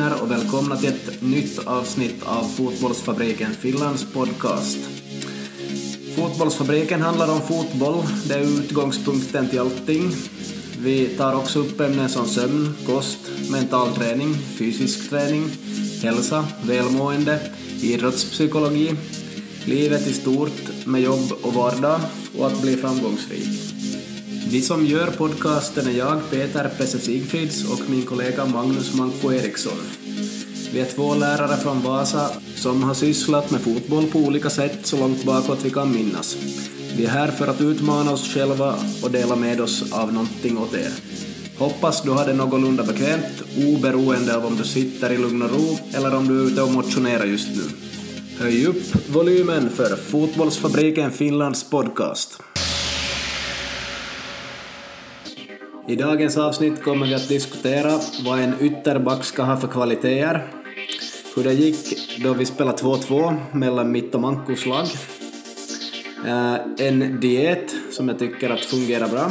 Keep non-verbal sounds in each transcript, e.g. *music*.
Hej och välkomna till ett nytt avsnitt av Fotbollsfabriken Finlands podcast. Fotbollsfabriken handlar om fotboll, det är utgångspunkten till allting. Vi tar också upp ämnen som sömn, kost, mental träning, fysisk träning, hälsa, välmående, idrottspsykologi, livet i stort med jobb och vardag och att bli framgångsrik. Vi som gör podcasten är jag, Peter Pesse Sigfrids och min kollega Magnus Manko Eriksson. Vi är två lärare från Vasa som har sysslat med fotboll på olika sätt så långt bakåt vi kan minnas. Vi är här för att utmana oss själva och dela med oss av någonting åt er. Hoppas du har det någorlunda bekvämt, oberoende av om du sitter i lugn och ro eller om du är ute och motionerar just nu. Höj upp volymen för Fotbollsfabriken Finlands podcast. I dagens avsnitt kommer vi att diskutera vad en ytterback ska ha för kvaliteter, hur det gick då vi spelade 2-2 mellan mitt och Mankos lag, eh, en diet som jag tycker att fungerar bra,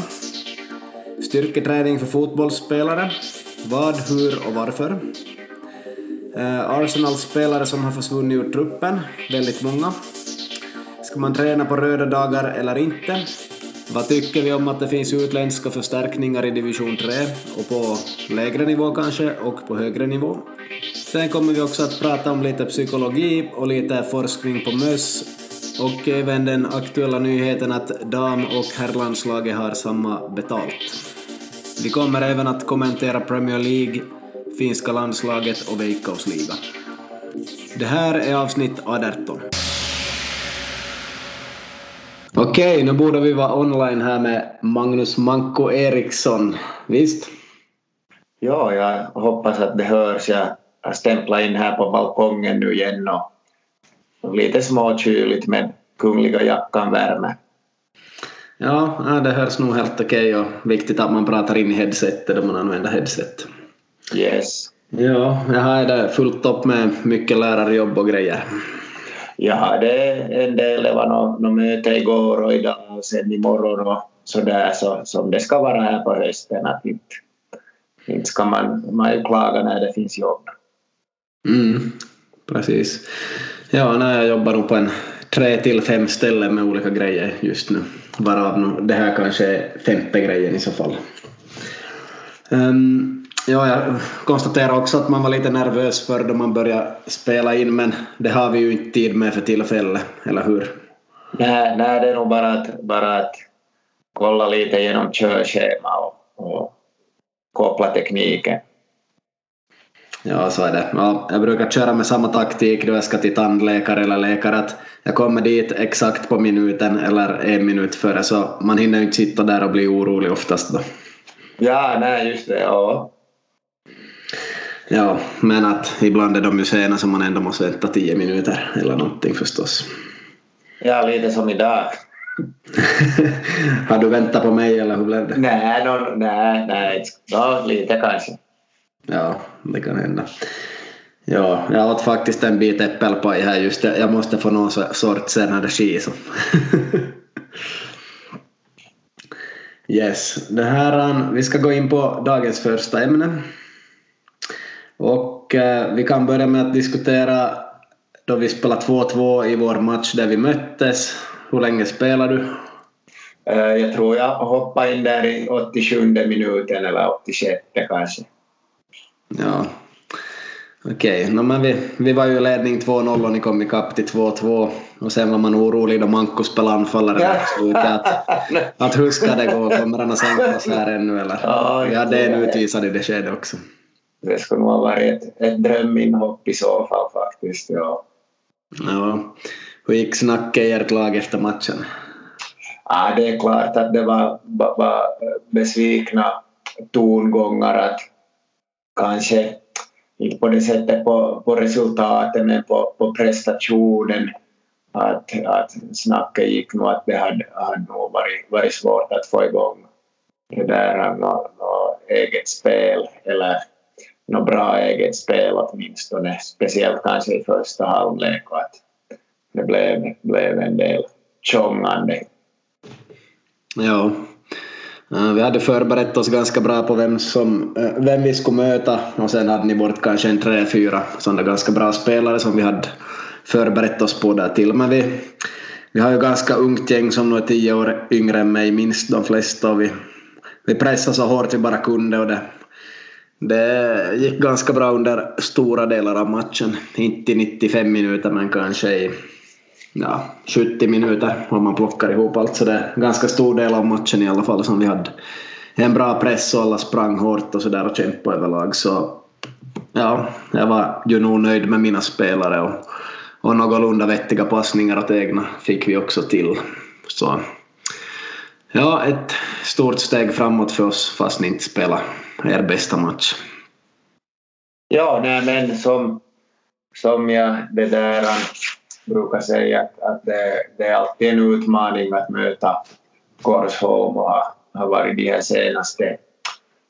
styrketräning för fotbollsspelare, vad, hur och varför, eh, Arsenal-spelare som har försvunnit ur truppen, väldigt många, ska man träna på röda dagar eller inte, vad tycker vi om att det finns utländska förstärkningar i division 3 och på lägre nivå kanske och på högre nivå? Sen kommer vi också att prata om lite psykologi och lite forskning på möss och även den aktuella nyheten att dam och herrlandslaget har samma betalt. Vi kommer även att kommentera Premier League, finska landslaget och Veikkausliga. Det här är avsnitt 18. Okej, nu borde vi vara online här med Magnus Manko Eriksson. Visst? Ja, jag hoppas att det hörs. Jag har stämplat in här på balkongen nu igen och lite småkyligt med kungliga jackan värme. Ja, det hörs nog helt okej och viktigt att man pratar in i headsetet då man använder headset. Yes. Ja, jag har det fullt upp med mycket lärarjobb och grejer. Jag hade en del, det var något, möte igår och idag och sen imorgon och sådär så, som det ska vara här på hösten. Att inte, inte ska man, man ju klaga när det finns jobb. Mm, precis. Ja, när jag jobbar nog på en tre till fem ställen med olika grejer just nu. Varav det här kanske är femte grejen i så fall. Um, Ja, jag konstaterar också att man var lite nervös för då man började spela in men det har vi ju inte tid med för tillfället, eller hur? Nej, nej det är nog bara att, bara att kolla lite genom körschema och, och koppla tekniken. Ja, så är det. Ja, jag brukar köra med samma taktik då jag ska till tandläkare eller läkare att jag kommer dit exakt på minuten eller en minut före så man hinner ju inte sitta där och bli orolig oftast då. Ja, nej just det. Ja. Ja, men att ibland är de ju sena så man ändå måste vänta tio minuter eller någonting förstås. Ja, lite som idag. *laughs* Har du väntat på mig eller hur blev det? Nej, no, nej, nej. Ja, lite kanske. Ja, det kan hända. Ja, jag åt faktiskt en bit äppelpaj här just. Jag måste få någon sorts energi så. *laughs* yes, det här, vi ska gå in på dagens första ämne. Och eh, vi kan börja med att diskutera då vi spelade 2-2 i vår match där vi möttes. Hur länge spelade du? Eh, jag tror jag hoppade in där i 87 minuten eller 86 kanske. Ja, okej. Okay. No, men vi, vi var ju i ledning 2-0 och ni kom ikapp till 2-2 och sen var man orolig då Manko spelade anfallare att, att hur ska det gå? Kommer han att sänkas här ännu eller? Ja, vi hade en utvisad i det skedet också det skulle nog ha varit ett, ett dröminhopp i så fall faktiskt. Ja. ja. Hur gick snacket i ert lag efter matchen? Ja, det är klart att det var, var besvikna tongångar att kanske inte på det sättet på, på resultatet men på, på prestationen att, att snacket gick nog att det hade, hade nog varit, varit svårt att få igång det där något, något eget spel eller något bra eget spel åtminstone, speciellt kanske i första halvlek och att det blev, blev en del tjongande. Ja, eh, Vi hade förberett oss ganska bra på vem, som, eh, vem vi skulle möta och sen hade ni bort kanske en tre, fyra sådana ganska bra spelare som vi hade förberett oss på där till. Men vi, vi har ju ganska ungt gäng som nog är tio år yngre än mig, minst de flesta. Och vi, vi pressade så hårt vi bara kunde och det, det gick ganska bra under stora delar av matchen. Inte i 95 minuter men kanske i ja, 70 minuter om man plockar ihop allt. Så det är en ganska stor del av matchen i alla fall som vi hade en bra press och alla sprang hårt och sådär och kämpade överlag. Så ja, jag var ju nog nöjd med mina spelare och, och någorlunda vettiga passningar åt egna fick vi också till. Så ja, ett stort steg framåt för oss fast ni inte spelade er bästa match. Ja, nej men som, som jag det där brukar säga att, att det, det, är alltid en utmaning att möta Korsholm och har, har varit de här senaste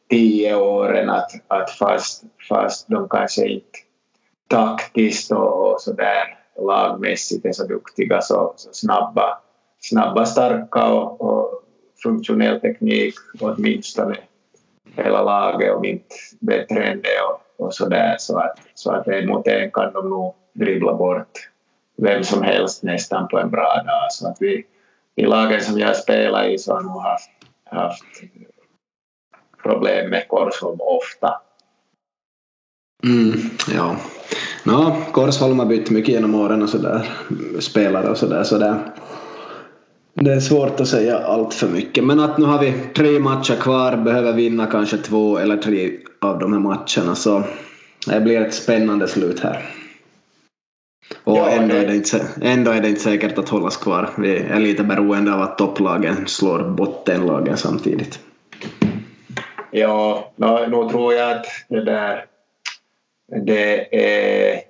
tio åren att, att fast, fast de kanske inte taktiskt och, och så där lagmässigt är så duktiga så, så snabba, snabba, starka och, och funktionell teknik åtminstone hela laget och inte bättre än det och, och så där så att, så att en mot en kan de nog dribbla bort vem som helst nästan på en bra dag. Så att vi, i lagen som jag spelar i så har jag haft, haft problem med Korsholm ofta. Mm, ja. No, Korsholm har bytt mycket genom åren och sådär, spelare och sådär. Så där det är svårt att säga allt för mycket. Men att nu har vi tre matcher kvar, behöver vinna kanske två eller tre av de här matcherna så det blir ett spännande slut här. Och ja, ändå, det... Är det inte, ändå är det inte säkert att hållas kvar. Vi är lite beroende av att topplagen slår bottenlagen samtidigt. Ja, nu, tror jag att det där det är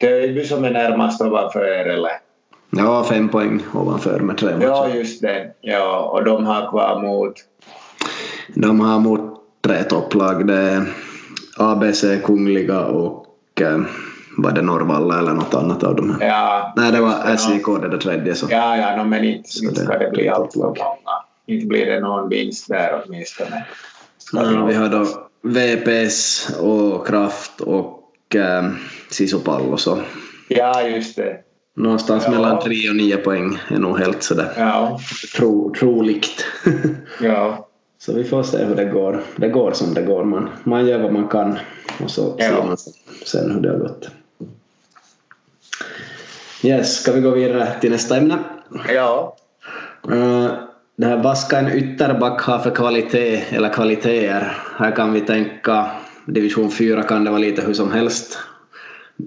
Töjby som är närmast ovanför er eller? Ja, fem poäng ovanför med tre matcher. Ja, just det. Ja, och de har kvar mot? De har mot tre topplag. Det är ABC, Kungliga och eh, var det Norrvalla eller något annat av dem? Ja. Nej, det var SJK det där tredje. Så. Ja, ja no, men inte, inte ska det bli allt för många. Inte blir det någon vinst där åtminstone. Ja, vi har då VPS och Kraft och äh, Sisupallo så. Ja, just det. Någonstans ja. mellan tre och nio poäng är nog helt sådär ja. tro, troligt. *laughs* ja. Så vi får se hur det går. Det går som det går. Man, man gör vad man kan och så ja. ser man sen hur det har gått. Yes, ska vi gå vidare till nästa ämne? Ja. Uh, det här, vad ska en ytterback ha för kvalitet eller kvaliteter? Här kan vi tänka division 4 kan det vara lite hur som helst.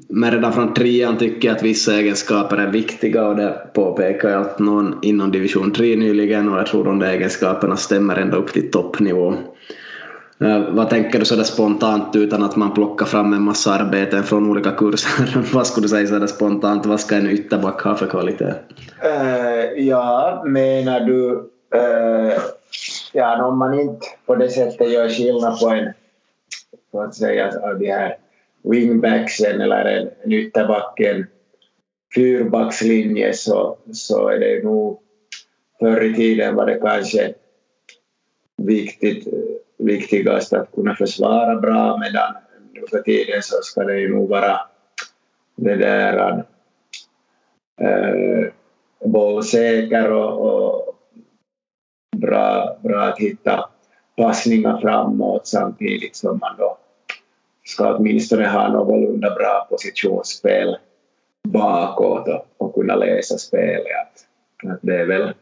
Men redan från trean tycker jag att vissa egenskaper är viktiga och det påpekar jag att någon inom division 3 nyligen och jag tror de egenskaperna stämmer ända upp till toppnivå. Eh, vad tänker du sådär spontant utan att man plockar fram en massa arbeten från olika kurser? *laughs* vad skulle du säga sådär spontant, vad ska en ytterback ha för kvalitet? Uh, eh, ja, menar du uh, ja, om man inte på det sättet gör skillnad på en, så att säga, de här wingbacksen eller en, en fyrbackslinje så, så är det nog förr i tiden var det kanske viktigt viktigast att kunna försvara bra medan nu för tiden så ska det ju nog vara det där eh, äh, bollsäker och, och bra, bra att hitta passningar framåt samtidigt som man då ska åtminstone ha någorlunda bra positionsspel bakåt och, och kunna läsa spelet. Att, att det är väl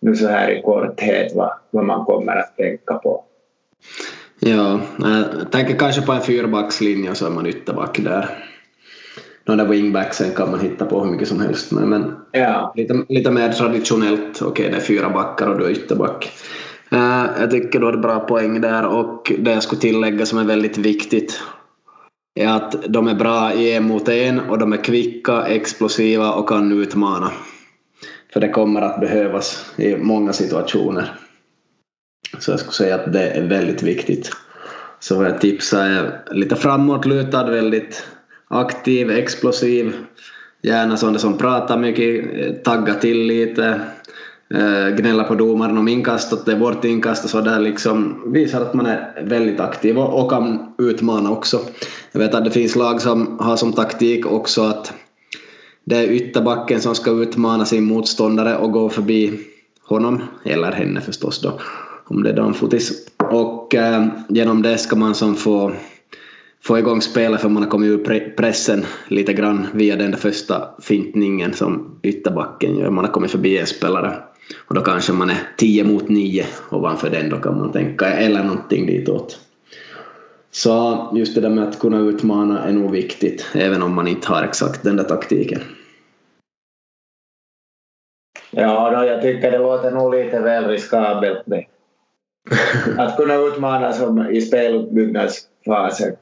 nu så här i korthet vad, vad man kommer att tänka på. Ja, jag tänker kanske på en fyrbackslinje så är man ytterback där. Där wingbacksen kan man hitta på hur mycket som helst med, men ja. lite, lite mer traditionellt, okej okay, det är fyra backar och du är ytterback. Uh, jag tycker du har ett bra poäng där och det jag skulle tillägga som är väldigt viktigt är att de är bra i en mot en och de är kvicka, explosiva och kan utmana. För det kommer att behövas i många situationer. Så jag skulle säga att det är väldigt viktigt. Så vad jag tipsar är lite framåtlutad, väldigt aktiv, explosiv. Gärna sådana som pratar mycket, eh, taggar till lite. Eh, gnälla på domaren om inkast, att det är vårt inkast och sådär liksom visar att man är väldigt aktiv och, och kan utmana också. Jag vet att det finns lag som har som taktik också att det är ytterbacken som ska utmana sin motståndare och gå förbi honom, eller henne förstås då, om det är damfotis. Och eh, genom det ska man som få få igång spelet för man har kommit ur pressen lite grann via den där första fintningen som ytterbacken gör. Man har kommit förbi en spelare och då kanske man är 10 mot 9 ovanför den då kan man tänka, eller någonting ditåt. Så just det där med att kunna utmana är nog viktigt, även om man inte har exakt den där taktiken. Ja, då, jag tycker det låter nog lite väl riskabelt det. *laughs* Att kunna utmana som i speluppbyggnadsfasen.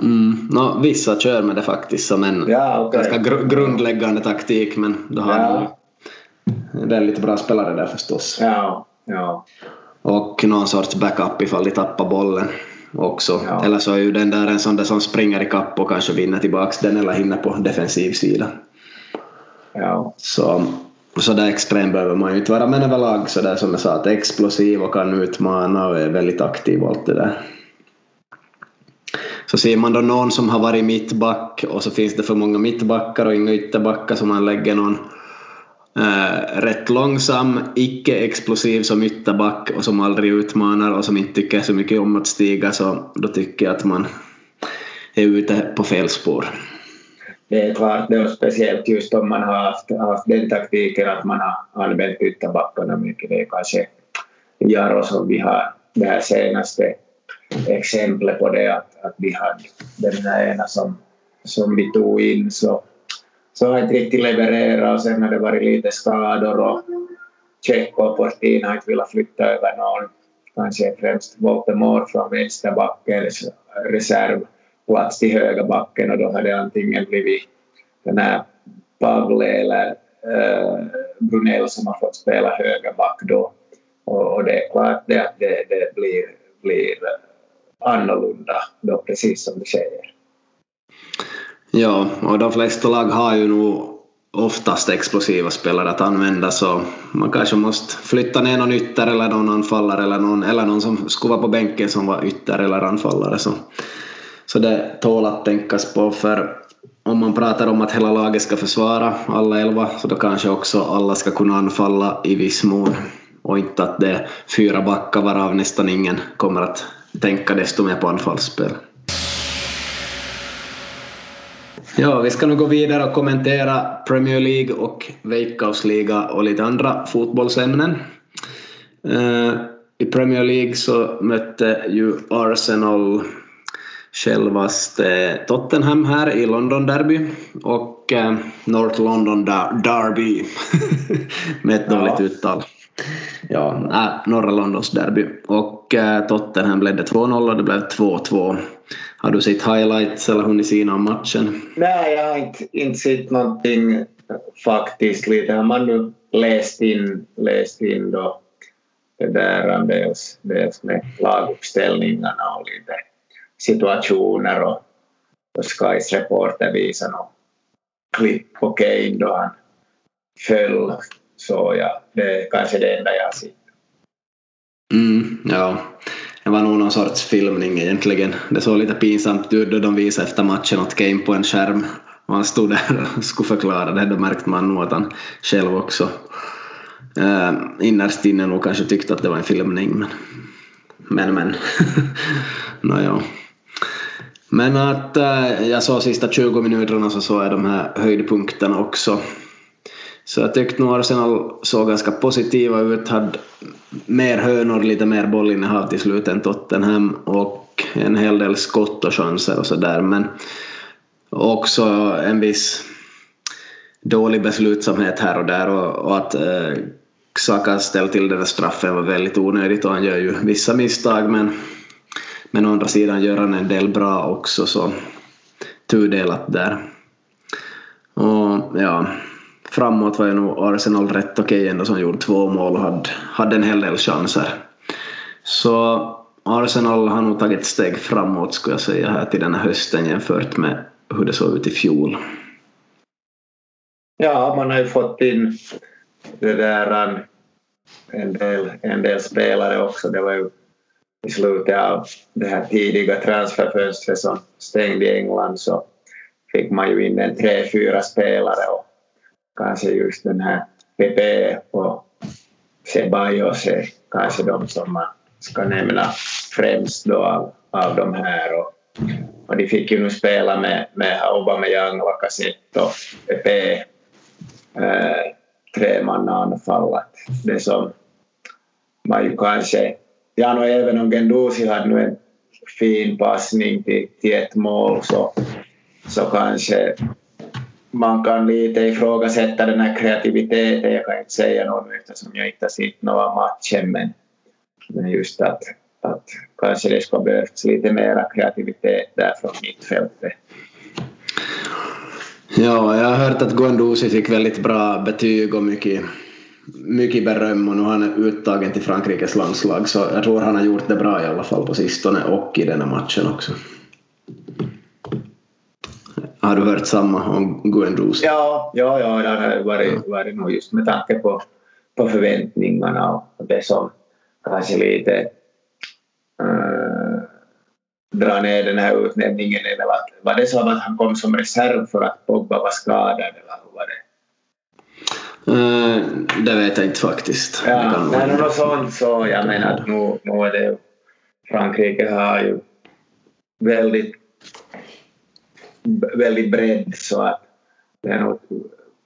Mm, no, vissa kör med det faktiskt som en ja, okay. ganska gr grundläggande taktik men då har ja. Väldigt bra spelare där förstås. Ja, ja. Och någon sorts backup ifall de tappar bollen också. Ja. Eller så är ju den där en sån där som springer i kapp och kanske vinner tillbaks den eller hinner på defensiv sida. Ja. Så, så där extrem behöver man ju inte vara men överlag så där som jag sa att explosiv och kan utmana och är väldigt aktiv och allt det där. Så ser man då någon som har varit mittback och så finns det för många mittbackar och inga ytterbackar så man lägger någon Uh, rätt långsam, icke-explosiv som ytterback och som aldrig utmanar och som inte tycker så mycket om att stiga så då tycker jag att man är ute på fel spår. Det är klart, det är speciellt just om man har haft, haft den taktiken att man har använt ytterbackarna mycket. Det är kanske Jaro som vi har det här senaste exemplet på det att, att vi hade den här ena som, som vi tog in så, så har inte riktigt levererat och sen har det varit lite skador och Tjechko och Portin har inte velat flytta över någon, kanske främst Voldemort från vänsterbackens reservplats till högerbacken och då hade det antingen blivit den här Pavle eller äh, Brunell som har fått spela högerback då och, och det är klart det att det, det blir, blir annorlunda då, precis som du säger. Ja, och de flesta lag har ju nog oftast explosiva spelare att använda så man kanske måste flytta ner någon ytter eller någon anfallare eller någon, eller någon som skulle vara på bänken som var ytter eller anfallare. Så, så det tål att tänkas på för om man pratar om att hela laget ska försvara alla elva så då kanske också alla ska kunna anfalla i viss mån och inte att det är fyra backar varav nästan ingen kommer att tänka desto mer på anfallsspel. Ja, vi ska nu gå vidare och kommentera Premier League och Veikkausliga och lite andra fotbollsämnen. Uh, I Premier League så mötte ju Arsenal självaste Tottenham här i London Derby och uh, North London Derby *laughs* med ett dåligt uttal ja, äh, norra Londons derby. Och äh, Tottenham ledde 2-0 och det blev 2-2. Har du sett highlights eller hunnit se någon matchen? Nej, jag har inte, inte sett någonting faktiskt. Lite har man nu läst in, läst in då det där dels, dels med laguppställningarna och lite situationer och, och Skys reporter visade något klipp på Kane då han föll så ja, det är kanske det enda jag har sett. Mm, ja, det var nog någon sorts filmning egentligen. Det såg lite pinsamt ut då de visade efter matchen åt Kane på en skärm och han stod där och skulle förklara det. Då märkte man nog att han själv också eh, innerst inne nog kanske tyckte att det var en filmning. Men men, men. *laughs* Nåja. Men att eh, jag såg sista 20 minuterna så såg jag de här höjdpunkterna också. Så jag tyckte nog Arsenal såg ganska positiva ut, hade mer hönor, lite mer bollinnehav till slut än Tottenham och en hel del skott och chanser och sådär men också en viss dålig beslutsamhet här och där och, och att eh, Xhaka ställde till den där straffen var väldigt onödigt och han gör ju vissa misstag men, men å andra sidan gör han en del bra också så tudelat där. Och ja, framåt var ju nog Arsenal rätt okej ändå som gjorde två mål och hade, hade en hel del chanser. Så Arsenal har nog tagit ett steg framåt skulle jag säga här till den här hösten jämfört med hur det såg ut i fjol. Ja, man har ju fått in det där um, en del, en del spelare också. Det var ju i slutet av det här tidiga transferfönstret som stängde i England så fick man ju in en tre, fyra spelare och kanske just den här PP och Ceballos är kanske de som man ska nämna främst då av, av de här. Och, och de fick ju nu spela med, med Aubameyang, Lacazette och PP, eh, tremannaanfallet. Det som man ju kanske, ja no, även om Gendusi hade nu en fin passning till, till ett mål så, så kanske man kan lite ifrågasätta den här kreativiteten. Jag kan inte säga något eftersom jag inte har sett några matcher men, men just att, att kanske det skulle behövts lite mera kreativitet där från mittfältet. Ja, jag har hört att Guendouzi fick väldigt bra betyg och mycket, mycket beröm och nu har han uttagen till Frankrikes landslag så jag tror han har gjort det bra i alla fall på sistone och i den här matchen också. Har du hört samma om Guendouzi? Ja, ja, ja, det har varit, varit nog just med tanke på, på förväntningarna och det som kanske lite äh, drar ner den här utnämningen eller var, var det så att han kom som reserv för att Pogba var skadad eller hur var det? Uh, det vet jag inte faktiskt. Ja, men något sånt så jag menar att nu, nu är det Frankrike har ju väldigt väldigt bredd så att det är nog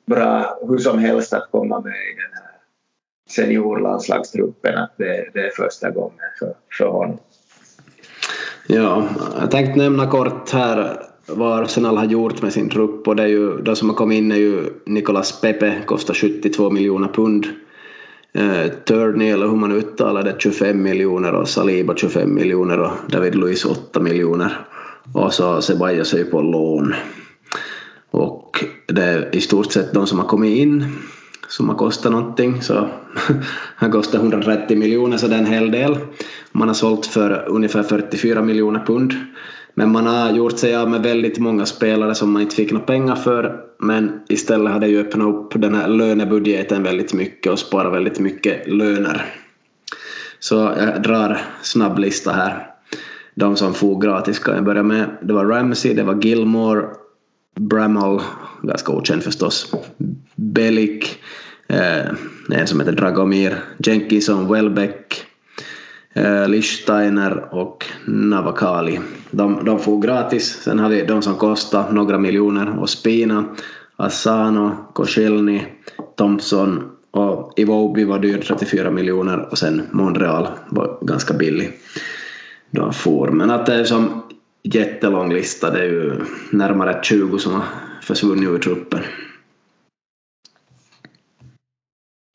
bra hur som helst att komma med i den här seniorlandslagstruppen att det, det är första gången för, för honom. Ja, jag tänkte nämna kort här vad Arsenal har gjort med sin trupp och det är ju, de som har kommit in är ju Nicolas Pepe, kostar 72 miljoner pund. Eh, Turney, eller hur man uttalar det, 25 miljoner och Saliba 25 miljoner och David Luiz 8 miljoner. Och så Ceballos är ju på lån. Och det är i stort sett de som har kommit in som har kostat någonting. Så *laughs* han kostar 130 miljoner så det är en hel del. Man har sålt för ungefär 44 miljoner pund. Men man har gjort sig av med väldigt många spelare som man inte fick några pengar för. Men istället har det ju öppnat upp den här lönebudgeten väldigt mycket och sparat väldigt mycket löner. Så jag drar snabb lista här de som får gratis kan jag börja med. Det var Ramsey, det var Gilmore, Bramall, ganska okänd förstås, Bellick, eh, en som heter Dragomir, Jenkinson, Welbeck, eh, Lichsteiner och Navakali. De, de får gratis. Sen har vi de som kostar några miljoner och Spina, Asano, Koscielny, Thompson och Iwobi var dyr 34 miljoner och sen Montreal var ganska billig de får. Men att det är som jättelång lista, det är ju närmare 20 som har försvunnit ur truppen.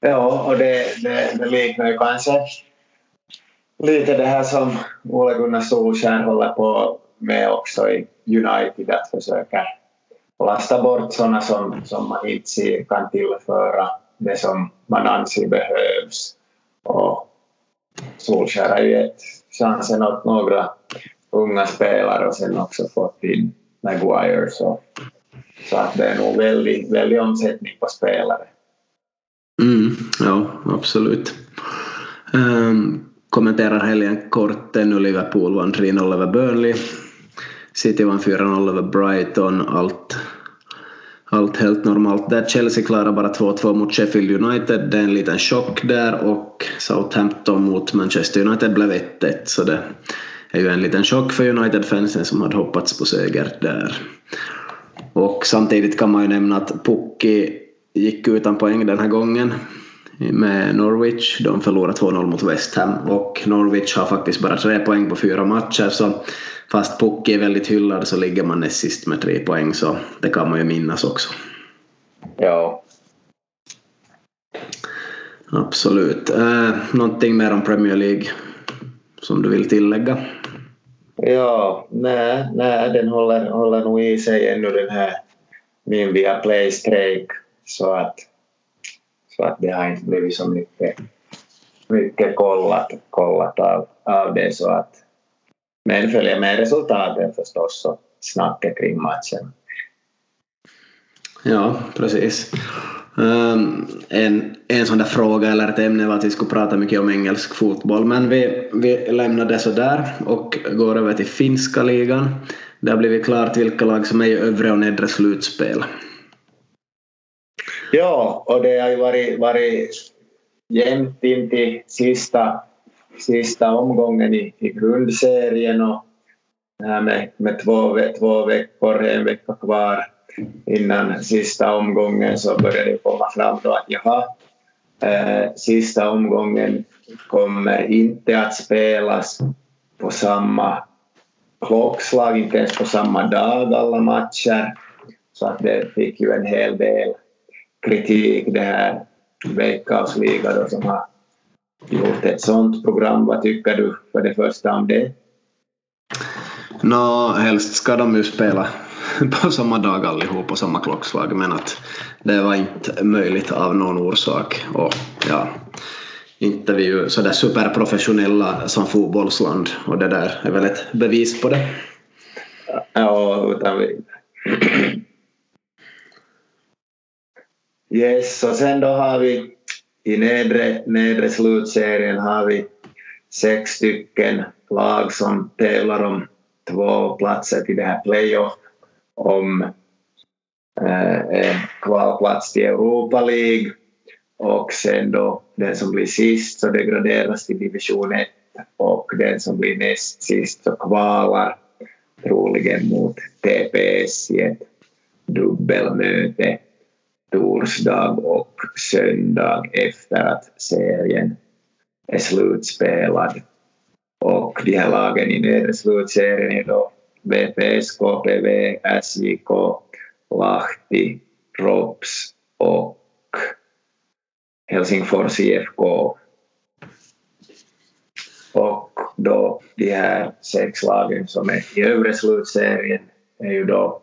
Ja, och det, det, det liknar ju kanske lite det här som Ole Gunnar Solskjaer håller på med också i United, att försöka lasta bort sådana som, som man inte ser kan tillföra det som man anser behövs. Och Solskjaer har ju gett chansen åt några unga spelare och sen också fått in Maguire så, så att det är nog väldigt, väldigt omsättning på spelare. Mm, ja, absolut. Um, kommenterar helgen kort ännu Liverpool vann 3-0 över Burnley. City vann 4-0 över Brighton. Allt allt helt normalt där. Chelsea klarar bara 2-2 mot Sheffield United. Det är en liten chock där och Southampton mot Manchester United blev 1-1 så det är ju en liten chock för United-fansen som hade hoppats på seger där. Och samtidigt kan man ju nämna att Pukki gick utan poäng den här gången med Norwich. De förlorade 2-0 mot West Ham och Norwich har faktiskt bara tre poäng på fyra matcher så fast Pukki är väldigt hyllad så ligger man näst sist med tre poäng så det kan man ju minnas också. Ja. Absolut. Eh, någonting mer om Premier League som du vill tillägga? Ja, nej, nej den håller, håller nog i sig ännu den här min Viaplay-strejk så att så att det har inte blivit så mycket, mycket kollat, kollat av, av det så att men följer med resultaten förstås och snacket kring matchen. Ja, precis. Um, en, en sån där fråga eller ett ämne var att vi skulle prata mycket om engelsk fotboll men vi, vi lämnar det sådär och går över till finska ligan. Det har blivit klart vilka lag som är i övre och nedre slutspel. Ja, och det har ju varit, varit jämnt in till sista, sista omgången i, i grundserien och här med, med två, två veckor, en vecka kvar innan sista omgången så började det komma fram då att jaha, eh, sista omgången kommer inte att spelas på samma klockslag, inte ens på samma dag alla matcher. Så att det fick ju en hel del kritik det här Veikkaus liga då som har gjort ett sånt program. Vad tycker du för det första om det? Nå, helst ska de ju spela *laughs* på samma dag allihop på samma klockslag men att det var inte möjligt av någon orsak och ja inte vi ju sådär superprofessionella som fotbollsland och det där är väl ett bevis på det. Ja, utan vi... *clears throat* Yes, och sen då har vi i nedre, nedre slutserien har vi sex stycken lag som tävlar om två platser till det här playoff om eh, kvalplats till Europa League och sen då den som blir sist så degraderas till division 1 och den som blir näst sist så kvalar troligen mot TPS i ett dubbelmöte torsdag och söndag efter att serien är slutspelad. Och de här lagen i nedre slutserien är då VPS, KPV, SJK, Lahti, ROPS och Helsingfors IFK. Och då de här sex lagen som är i övre slutserien är ju då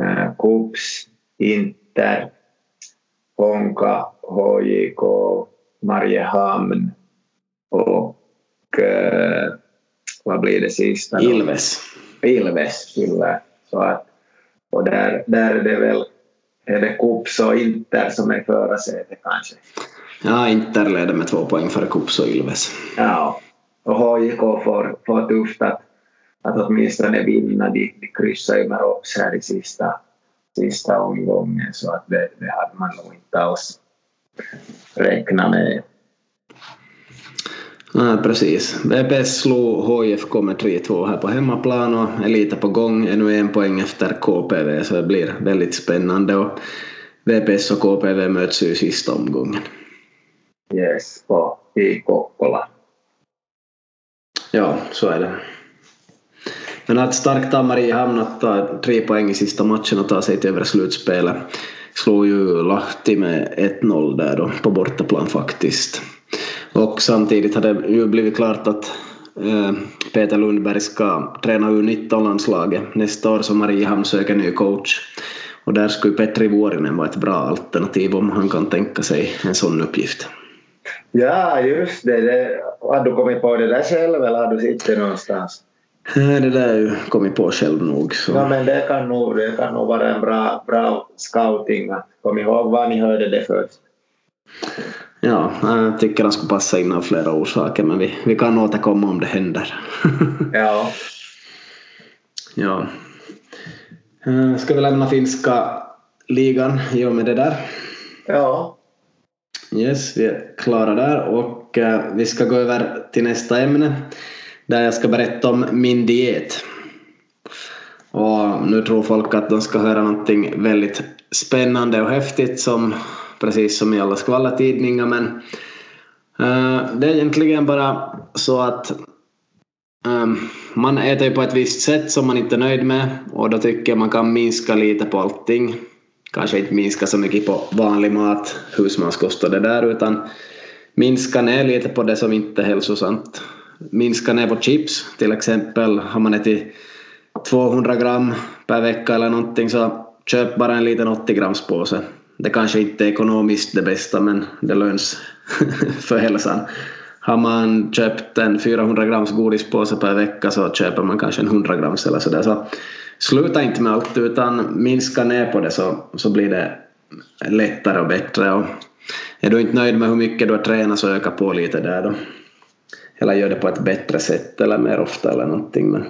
eh, KUPS, Inter, Honka, HJK, Mariehamn och eh, vad blir det sista? Ilves. Ilves, kyllä. Så att, och där, där är det väl är det Kups och Inter som är förarsätet kanske. Ja, Inter leder med två poäng före Kups och Ilves. Ja, och HJK får, får tufft att, att åtminstone vinna. De, de kryssar ju med Rops här i sista, sista omgången så att det, det hade man nog inte alls räknat med. Ja, precis. VPS slog HIFK med 3-2 här på hemmaplan och är lite på gång. Ännu en poäng efter KPV så det blir väldigt spännande. Och VPS och KPV möts ju i sista omgången. Yes, på, i Kokkola. Ja, så är det. Men att starkt av Mariehamn att ta tre poäng i sista matchen och ta sig till övre slutspelet slog ju Lahti med 1-0 där då på bortaplan faktiskt. Och samtidigt har det ju blivit klart att eh, Peter Lundberg ska träna U19-landslaget nästa år så Mariehamn söker ny coach. Och där skulle Petri Vuorinen vara ett bra alternativ om han kan tänka sig en sån uppgift. Ja, just det. det. Har du kommit på det där själv eller har du sett det någonstans? Det där har jag kommit på själv nog. Så. Ja, men det kan nog, det kan nog vara en bra, bra scouting. Kom ihåg var ni hörde det först. Ja, jag tycker han skulle passa in av flera orsaker men vi, vi kan återkomma om det händer. *laughs* ja. ja. Ska vi lämna finska ligan i och med det där? Ja. Yes, vi är klara där och vi ska gå över till nästa ämne där jag ska berätta om min diet. Och nu tror folk att de ska höra någonting väldigt spännande och häftigt som precis som i alla skvallertidningar men uh, det är egentligen bara så att um, man äter ju på ett visst sätt som man inte är nöjd med och då tycker jag man kan minska lite på allting. Kanske inte minska så mycket på vanlig mat, husmanskost och det där utan minska ner lite på det som inte är hälsosamt. Minska ner på chips till exempel. Har man ätit 200 gram per vecka eller någonting så köp bara en liten 80 grams påse det kanske inte är ekonomiskt det bästa men det löns *laughs* för hälsan. Har man köpt en 400 grams godispåse per vecka så köper man kanske en 100 grams eller sådär. Så sluta inte med allt utan minska ner på det så, så blir det lättare och bättre. Och är du inte nöjd med hur mycket du har tränat så öka på lite där då. Eller gör det på ett bättre sätt eller mer ofta eller någonting. Men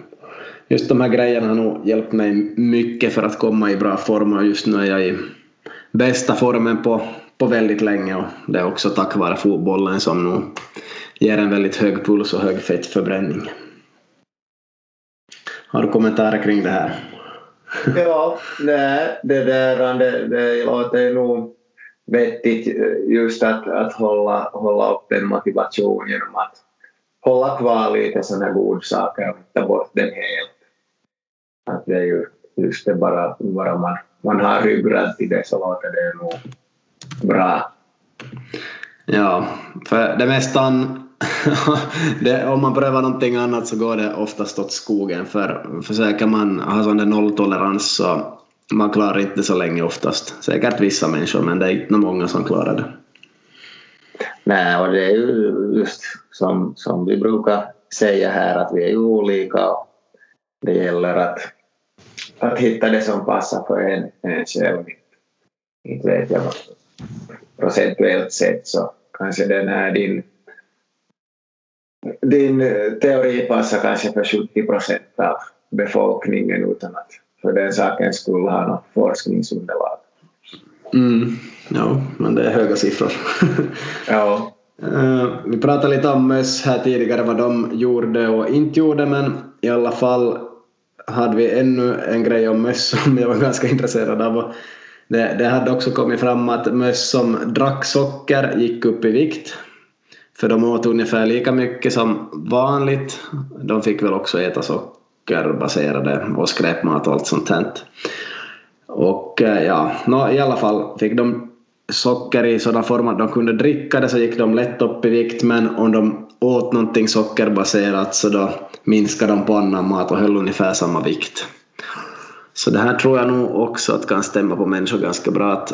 just de här grejerna har nog hjälpt mig mycket för att komma i bra form och just nu är jag i bästa formen på, på väldigt länge och det är också tack vare fotbollen som nog ger en väldigt hög puls och hög fettförbränning. Har du kommentarer kring det här? *laughs* ja, nej, det där det, det låter nog vettigt just att, att hålla, hålla upp en motivation genom att hålla kvar lite sådana godsaker och ta bort den helt. Att det är ju just det bara, bara man, man har ryggrad till det så låter det nog bra. Ja, för det mesta *laughs* det, om man prövar någonting annat så går det oftast åt skogen för försöker man ha sån där nolltolerans så man klarar inte så länge oftast. Säkert vissa människor men det är inte många som klarar det. Nej, och det är ju just som, som vi brukar säga här att vi är ju olika och det gäller att, att hitta det som passar för en, en själv. Inte vet jag procentuellt sett så kanske den här din din teori passar kanske för 70 procent av befolkningen utan att för den sakens skull ha något forskningsunderlag. Mm, ja, men det är höga siffror. *laughs* ja. Uh, vi pratade lite om möss här tidigare, vad de gjorde och inte gjorde, men i alla fall hade vi ännu en grej om möss som jag var ganska intresserad av. Det, det hade också kommit fram att möss som drack socker gick upp i vikt. För de åt ungefär lika mycket som vanligt. De fick väl också äta sockerbaserade och skräpmat och allt sånt här. Och eh, ja, no, i alla fall fick de socker i sådan form att de kunde dricka det så gick de lätt upp i vikt men om de åt någonting sockerbaserat så då minskade de på annan mat och höll ungefär samma vikt. Så det här tror jag nog också att kan stämma på människor ganska bra att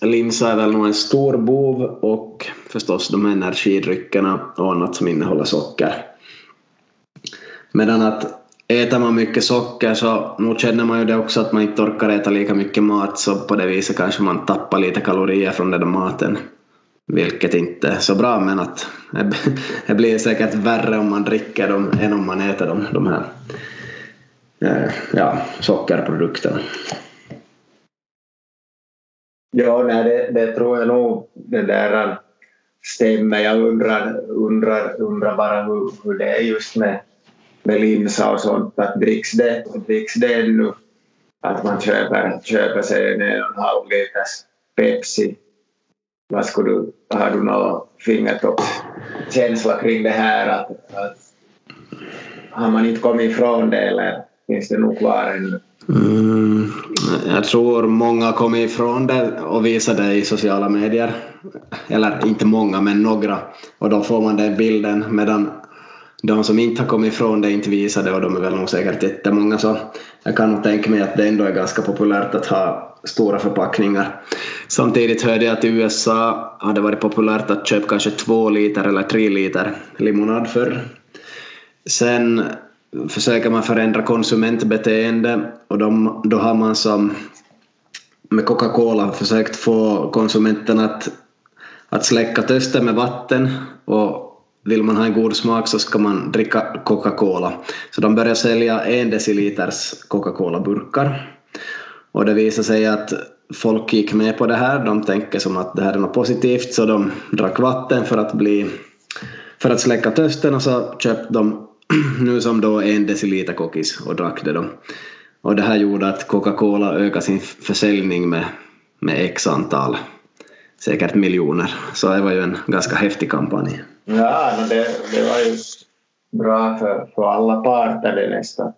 linsa är väl nog en stor bov och förstås de här energidryckerna och annat som innehåller socker. Medan att *laughs* äter man mycket socker så nog känner man ju det också att man inte orkar äta lika mycket mat så på det viset kanske man tappar lite kalorier från den där maten. Vilket inte är så bra men att det blir säkert värre om man dricker dem än om man äter dem, de här ja, sockerprodukterna. Ja, nej, det, det tror jag nog det där stämmer. Jag undrar, undrar, undrar bara hur, hur det är just med, med linsa och sånt. Att dricks det, dricks det nu Att man köper, köper sig en och en halv liters Pepsi. Vad skulle du, har du någon fingertoppskänsla kring det här? Att, att, har man inte kommit ifrån det eller finns det nog kvar ännu? Mm, jag tror många kommer ifrån det och visar det i sociala medier. Eller inte många, men några. Och då får man den bilden medan de som inte har kommit ifrån det inte visar det och de är väl nog säkert jättemånga så jag kan nog tänka mig att det ändå är ganska populärt att ha stora förpackningar. Samtidigt hörde jag att i USA har det varit populärt att köpa kanske två liter eller tre liter limonad förr. Sen försöker man förändra konsumentbeteende och de, då har man som med Coca-Cola försökt få konsumenten att, att släcka törsten med vatten och vill man ha en god smak så ska man dricka Coca-Cola. Så de började sälja en deciliters Coca-Cola-burkar. Och det visade sig att folk gick med på det här. De tänker som att det här är något positivt så de drack vatten för att, bli, för att släcka törsten och så köpte de *clears throat* nu som då en deciliter kokis och drack det då. Och det här gjorde att Coca-Cola ökade sin försäljning med, med x antal, säkert miljoner. Så det var ju en ganska häftig kampanj. Ja, det, det var ju bra för, för alla parter det nästan.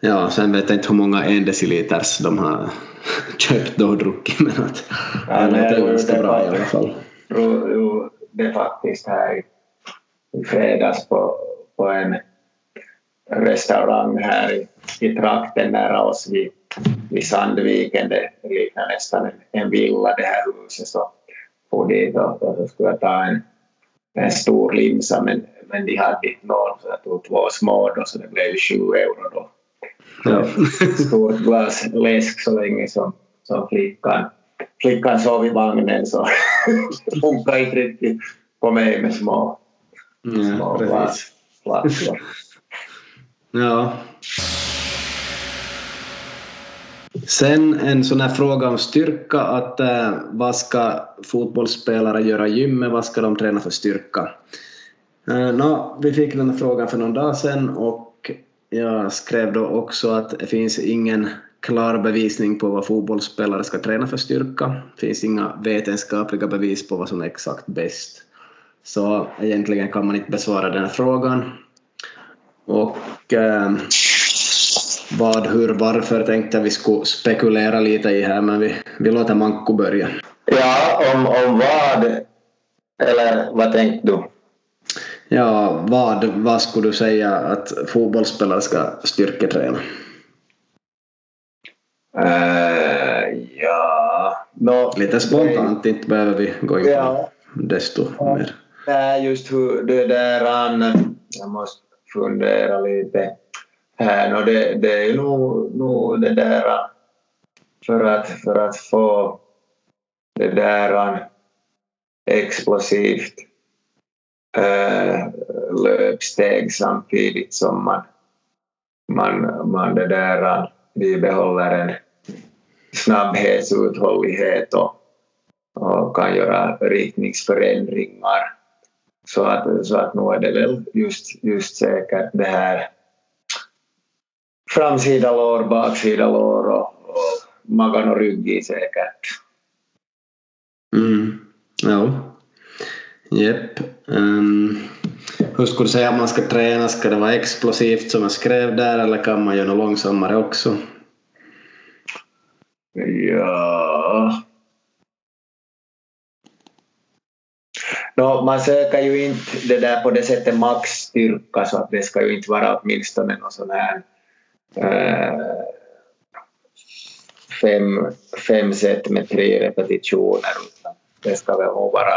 Ja, sen vet jag inte hur många en deciliters de har köpt och druckit men att ja, det låter ganska bra i alla fall. Jo, det faktiskt här i, fredags på på en restaurang här i, i trakten nära oss vid, vid Sandviken. Det liknar nästan en, en villa det här huset. Så for dit och, och så skulle jag ta en, en stor limsa men, men de hade inte någon så jag tog två små då så det blev 7 euro då. Ja. Stort glas läsk så länge som som flickan, flickan sov i vagnen så *laughs* funkar inte riktigt på mig med små, Mm, små glas- glasglas. Ja. Sen en sån här fråga om styrka, att äh, vad ska fotbollsspelare göra i gymmet, vad ska de träna för styrka? Äh, nå, vi fick den frågan för någon dag sedan och jag skrev då också att det finns ingen klar bevisning på vad fotbollsspelare ska träna för styrka. Det finns inga vetenskapliga bevis på vad som är exakt bäst. Så egentligen kan man inte besvara den här frågan. Och Äh, vad, hur, varför tänkte jag vi skulle spekulera lite i här, men vi, vi låter Manko börja. Ja, om, om vad? Eller vad tänkte du? Ja, vad, vad skulle du säga att fotbollsspelare ska styrketräna? Uh, ja... Nå, Lite spontant, inte behöver vi gå in på Ja. desto Ja. mer. Nej, just hur det där jag måste fundera lite Äh, här. Nå, det, det är ju nog, nog det där äh, för att, för att få det där äh, explosivt äh, löpsteg samtidigt som man, man, man det där bibehåller en snabbhetsuthållighet och, och kan göra riktningsförändringar. Så att, så att nu är det väl just, just säkert det här framsida lår, baksida lår och, och magen och ryggen säkert. Mm. Ja. Jepp. Um, hur skulle du säga att man ska träna? Ska det vara explosivt som jag skrev där eller kan man göra något långsammare också? Ja... No, man söker ju inte det där på det sättet maxstyrka så att det ska ju inte vara åtminstone någon sån här Eh, fem, fem set med tre repetitioner utan det ska väl nog vara,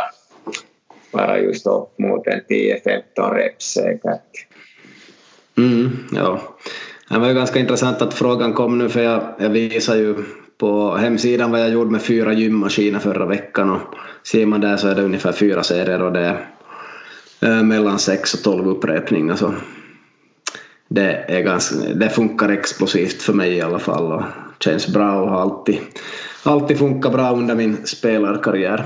vara just upp mot en 10-15 reps säkert. Mm, ja. Det var ju ganska intressant att frågan kom nu för jag, jag visar ju på hemsidan vad jag gjorde med fyra gymmaskiner förra veckan och ser man där så är det ungefär fyra serier och det är eh, mellan 6 och 12 upprepningar så det, är ganska, det funkar explosivt för mig i alla fall och känns bra och har alltid, alltid funkat bra under min spelarkarriär.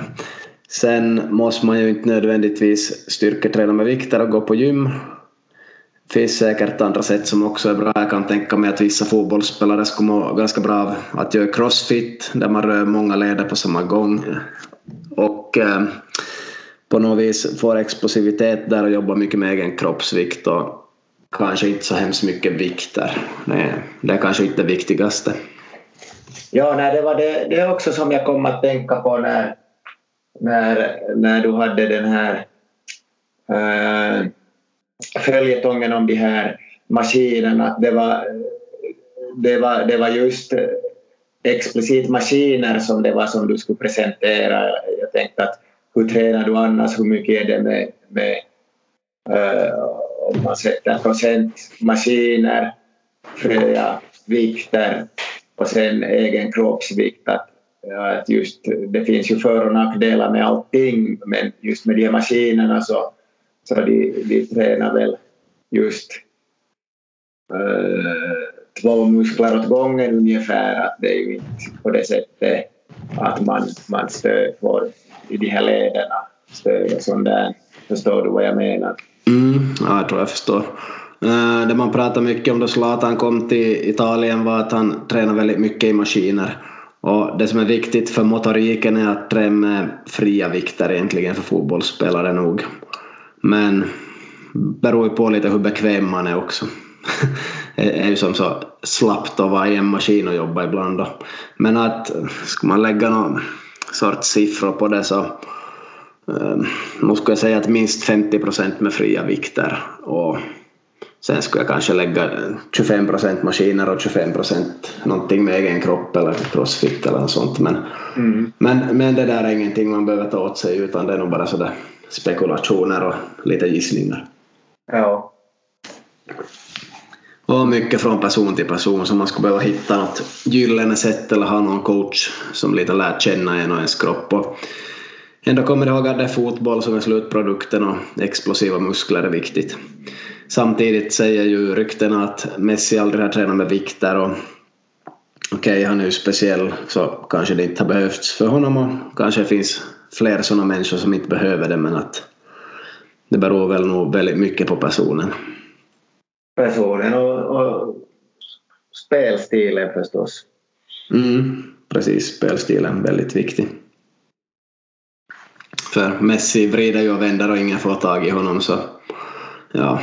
Sen måste man ju inte nödvändigtvis styrketräna med vikter och gå på gym Det finns säkert andra sätt som också är bra. Jag kan tänka mig att vissa fotbollsspelare skulle må ganska bra av att göra crossfit där man rör många leder på samma gång och eh, på något vis får explosivitet där och jobbar mycket med egen kroppsvikt och kanske inte så hemskt mycket vikter. Det, det är kanske inte det viktigaste. Ja, nej, det var det, det också som jag kom att tänka på när, när, när du hade den här äh, följetongen om de här maskinerna. Det var, det var, det var just explicit maskiner som det var som du skulle presentera. Jag tänkte att hur tränar du annars? Hur mycket är det med, med äh, om man sätter procent maskiner, vikter och sen egen kroppsvikt. Att, att just, det finns ju för och nackdelar med allting men just med de här maskinerna så, så de, de tränar väl just äh, två muskler åt gången ungefär. Att det är ju inte på det sättet att man, man stöd får i de här lederna stöd och sånt där. Förstår du vad jag menar? Mm, ja, jag tror jag förstår. Eh, det man pratar mycket om då Zlatan kom till Italien var att han tränar väldigt mycket i maskiner. Och det som är viktigt för motoriken är att träna med fria vikter egentligen för fotbollsspelare nog. Men beror ju på lite hur bekväm man är också. *laughs* det är ju som så slappt att vara i en maskin och jobba ibland då. Men att ska man lägga någon sorts siffror på det så nu skulle jag säga att minst 50 procent med fria vikter och sen skulle jag kanske lägga 25 procent maskiner och 25 procent någonting med egen kropp eller crossfit eller något sånt. Men, mm. men, men det där är ingenting man behöver ta åt sig utan det är nog bara sådär spekulationer och lite gissningar. Ja. Och mycket från person till person så man skulle behöva hitta något gyllene sätt eller ha någon coach som lite lärt känna en och ens kropp. Och ändå kommer jag ihåg att det är fotboll som är slutprodukten och explosiva muskler är viktigt. Samtidigt säger ju ryktena att Messi aldrig har tränat med vikter och okej, okay, han är ju speciell så kanske det inte har behövts för honom och kanske finns fler sådana människor som inte behöver det men att det beror väl nog väldigt mycket på personen. Personen och, och spelstilen förstås. Mm, precis, spelstilen väldigt viktig. För Messi vrider ju och vänder och ingen får tag i honom så ja,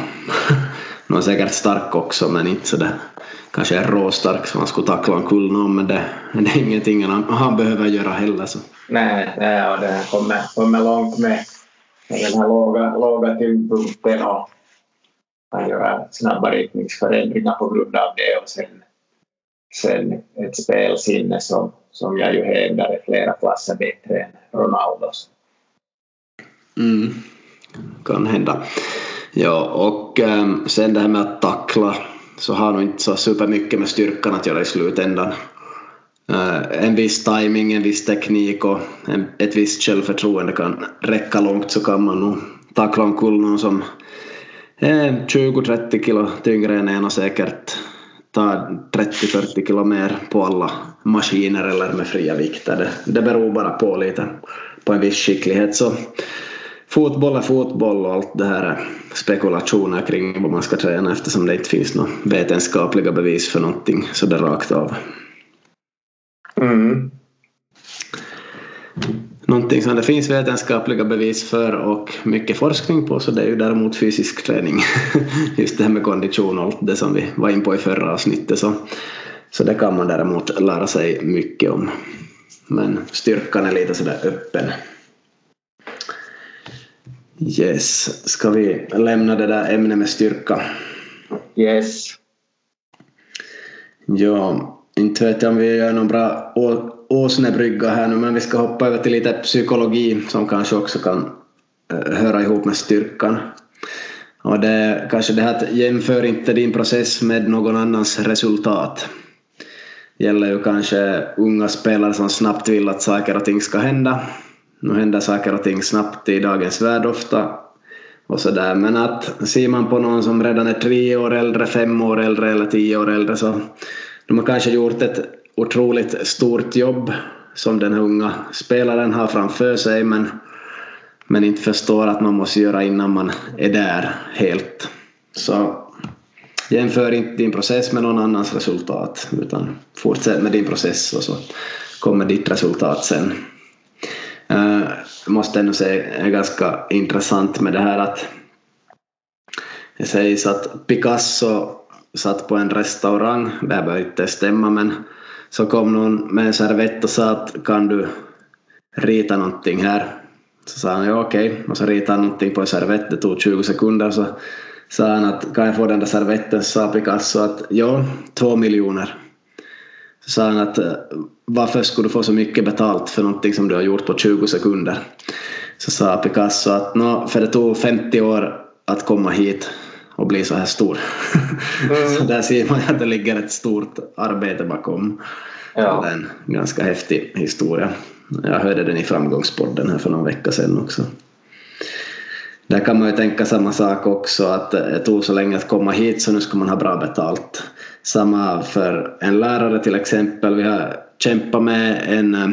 *laughs* han är säkert stark också men inte sådär kanske är råstark som han skulle tackla omkull någon men det, det är ingenting han, han behöver göra heller. Så. Nej, nej och det kommer, kommer långt med, med den här låga, låga tyngdpunkten och kan göra snabba riktningsförändringar på grund av det och sen, sen ett spelsinne som, som jag ju hävdar är flera klasser bättre än Ronaldos. Mm, kan hända. Ja, och ähm, sen det här med att tackla så har nog inte så supermycket med styrkan att göra i slutändan. Äh, en viss timing, en viss teknik och en, ett visst självförtroende kan räcka långt så kan man nog tackla omkull någon som eh, är 20-30 kilo tyngre än en och säkert tar 30-40 kilo mer på alla maskiner eller med fria vikter. Det, det beror bara på lite på en viss skicklighet. Så fotboll är fotboll och allt det här är spekulationer kring vad man ska träna eftersom det inte finns några vetenskapliga bevis för någonting så det rakt av. Mm. Någonting som det finns vetenskapliga bevis för och mycket forskning på så det är ju däremot fysisk träning. *laughs* Just det här med kondition och allt det som vi var in på i förra avsnittet så, så det kan man däremot lära sig mycket om. Men styrkan är lite sådär öppen. Yes, ska vi lämna det där ämnet med styrka? Yes. Ja, inte vet jag om vi gör någon bra åsnebrygga här nu men vi ska hoppa över till lite psykologi som kanske också kan eh, höra ihop med styrkan. Och det är kanske det här att jämför inte din process med någon annans resultat. Det gäller ju kanske unga spelare som snabbt vill att saker och ting ska hända nu händer saker och ting snabbt i dagens värld ofta och så där. Men att ser man på någon som redan är tre år äldre, fem år äldre eller tio år äldre så de har kanske gjort ett otroligt stort jobb som den här unga spelaren har framför sig men, men inte förstår att man måste göra innan man är där helt. Så jämför inte din process med någon annans resultat utan fortsätt med din process och så kommer ditt resultat sen. Eh, jag eh, måste ändå säga är ganska intressant med det här att det sägs att Picasso satt på en restaurang, det behöver inte stämma men så kom någon med en servett och sa att kan du rita någonting här? Så sa han ja okej okay. och så ritade han någonting på en servett, det tog 20 sekunder så sa han att kan jag få den där servetten? Så sa Picasso att ja, två miljoner. Sa han att varför skulle du få så mycket betalt för någonting som du har gjort på 20 sekunder? Så sa Picasso att no, för det tog 50 år att komma hit och bli så här stor. Mm. *laughs* så där ser man att det ligger ett stort arbete bakom. Ja. Det är en ganska häftig historia. Jag hörde den i Framgångspodden här för någon vecka sedan också. Där kan man ju tänka samma sak också att det tog så länge att komma hit så nu ska man ha bra betalt. Samma för en lärare till exempel. Vi har kämpat med en eh,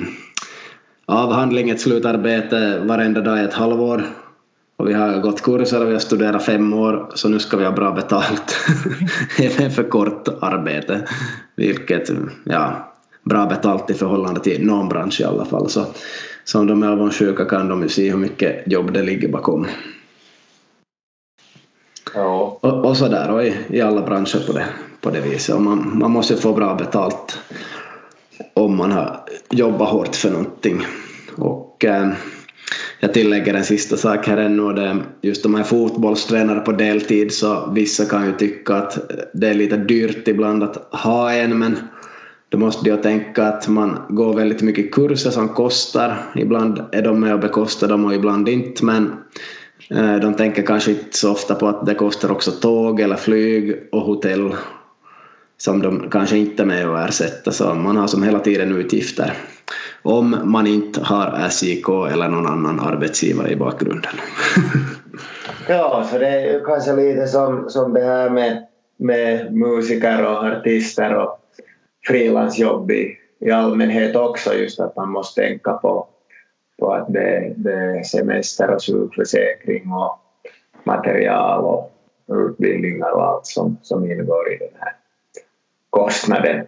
avhandling, ett slutarbete varenda dag i ett halvår. Och vi har gått kurser och vi har studerat fem år så nu ska vi ha bra betalt. *laughs* Även för kort arbete. Vilket, ja, bra betalt i förhållande till någon bransch i alla fall. Så, så om de är avundsjuka kan de ju se hur mycket jobb det ligger bakom. Ja. Och, och sådär och i, i alla branscher på det, på det viset. Och man, man måste få bra betalt om man har jobbat hårt för någonting. Och eh, jag tillägger en sista sak här ännu och det är just de här fotbollstränare på deltid så vissa kan ju tycka att det är lite dyrt ibland att ha en men då måste jag tänka att man går väldigt mycket kurser som kostar. Ibland är de med och bekostar dem och ibland inte men eh, de tänker kanske inte så ofta på att det kostar också tåg eller flyg och hotell som de kanske inte är med och ersätter så man har som hela tiden utgifter. Om man inte har SJK eller någon annan arbetsgivare i bakgrunden. *laughs* ja, så det är kanske lite som, som det här med, med musiker och artister och frilansjobb i, i allmänhet också. Just att man måste tänka på, på att det, det är semester och sjukförsäkring och material och utbildningar och allt som, som ingår i den här kostnaden.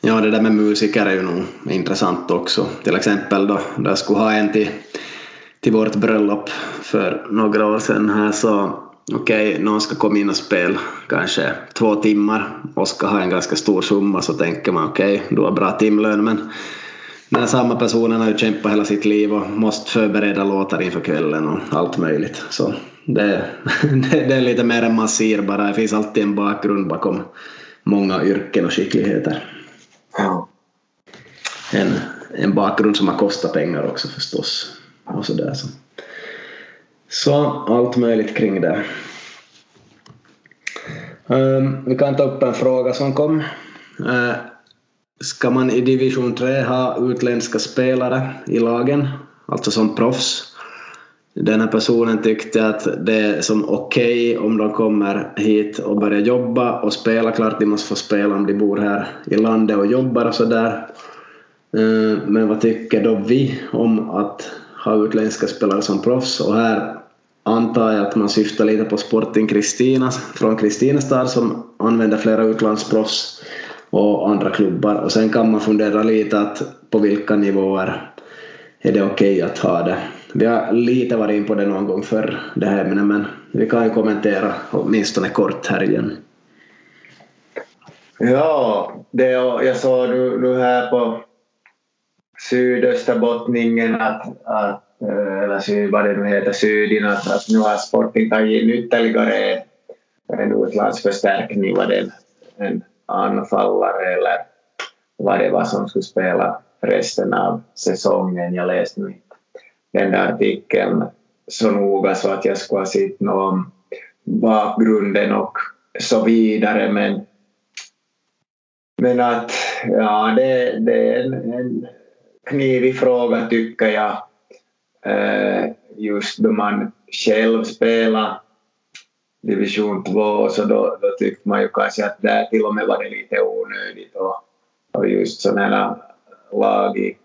Ja, det där med musiker är ju nog intressant också. Till exempel då, där skulle ha en till, till vårt bröllop för några år sedan här så okej, okay, någon ska komma in och spela kanske två timmar och ska ha en ganska stor summa så tänker man okej, okay, du har bra timlön men den samma personen har ju kämpat hela sitt liv och måste förbereda låtar inför kvällen och allt möjligt. Så *laughs* det, det, är lite mer än man ser bara, det finns alltid en bakgrund bakom många yrken och skickligheter. Ja. En, en bakgrund som har kostat pengar också förstås. Och så, där, så. så allt möjligt kring det. Um, vi kan ta upp en fråga som kom. Uh, ska man i division 3 ha utländska spelare i lagen, alltså som proffs? Den här personen tyckte att det är som okej okay om de kommer hit och börjar jobba och spela. Klart de måste få spela om de bor här i landet och jobbar och sådär. Eh, men vad tycker då vi om att ha utländska spelare som proffs? Och här antar jag att man syftar lite på Sporting Kristina från Kristinestad som använder flera utlandsproffs och andra klubbar. Och sen kan man fundera lite att på vilka nivåer är det okej okay att ha det. Vi har lite varit in på det någon gång för det här ämnet men vi kan ju kommentera åtminstone kort här igen. Ja, det, jag såg nu, nu här på sydösterbottningen att, att eh, eller syd, vad det nu heter, Sydin, att, att nu har Sporting tagit in ytterligare en, utlandsförstärkning, var det en, en anfallare eller vad det var som skulle spela resten av säsongen. Jag läste nu den där artikeln så noga så att jag skulle ha sett något om bakgrunden och så vidare men, men att ja, det, det är en, en knivig fråga tycker jag. Eh, just då man själv spelar division 2 så då, då tyckte man ju kanske att där till och med var det lite onödigt och, och just sådana lag i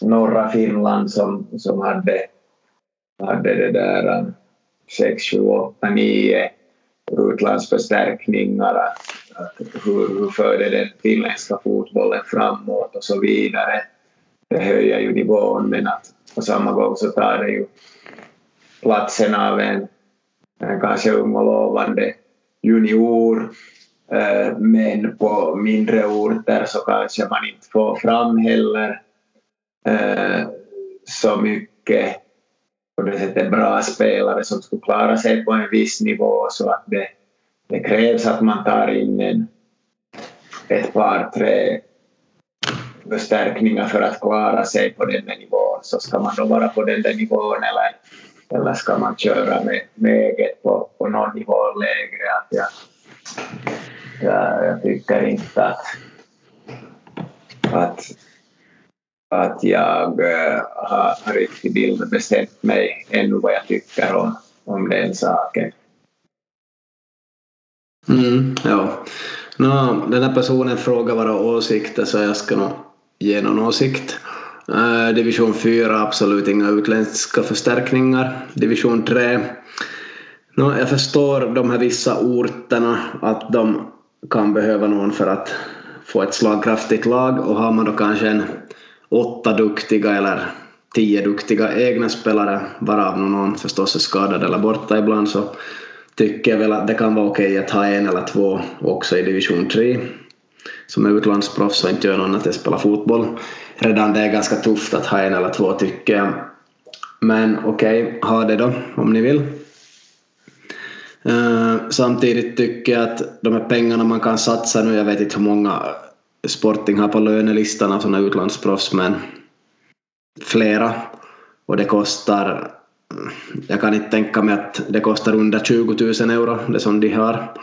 norra Finland som, som hade, hade det där äh, 6, 7, 8, 9 utlandsförstärkningar, äh, att, hur, hur förde den finländska fotbollen framåt och så vidare. Det höjer ju nivån men att på samma gång så tar det ju platsen av en, en kanske ung och lovande junior äh, men på mindre orter så kanske man inte får fram heller Eh, så mycket på det sättet bra spelare som skulle klara sig på en viss nivå så att det, det krävs att man tar in en, ett par, tre förstärkningar för att klara sig på den där nivån. Så ska man då vara på den där nivån eller, eller ska man köra med, med eget på, på någon nivå lägre? Att jag, jag, jag tycker inte att, att att jag äh, har riktigt bild bestämt mig ännu vad jag tycker om, om den saken. Mm, ja. No, den här personen frågar våra åsikter så jag ska nog ge någon åsikt. Uh, division 4 absolut inga utländska förstärkningar. Division 3 no, jag förstår de här vissa orterna att de kan behöva någon för att få ett slagkraftigt lag och har man då kanske en åtta duktiga eller tio duktiga egna spelare, varav någon förstås är skadad eller borta ibland, så tycker jag väl att det kan vara okej att ha en eller två också i division 3 som är utlandsproffs och inte gör något annat än spela fotboll. Redan det är ganska tufft att ha en eller två tycker jag. Men okej, okay, ha det då om ni vill. Uh, samtidigt tycker jag att de här pengarna man kan satsa nu, jag vet inte hur många Sporting har på lönelistan av sådana utlandsproffs men flera och det kostar jag kan inte tänka mig att det kostar under 20 000 euro det som de har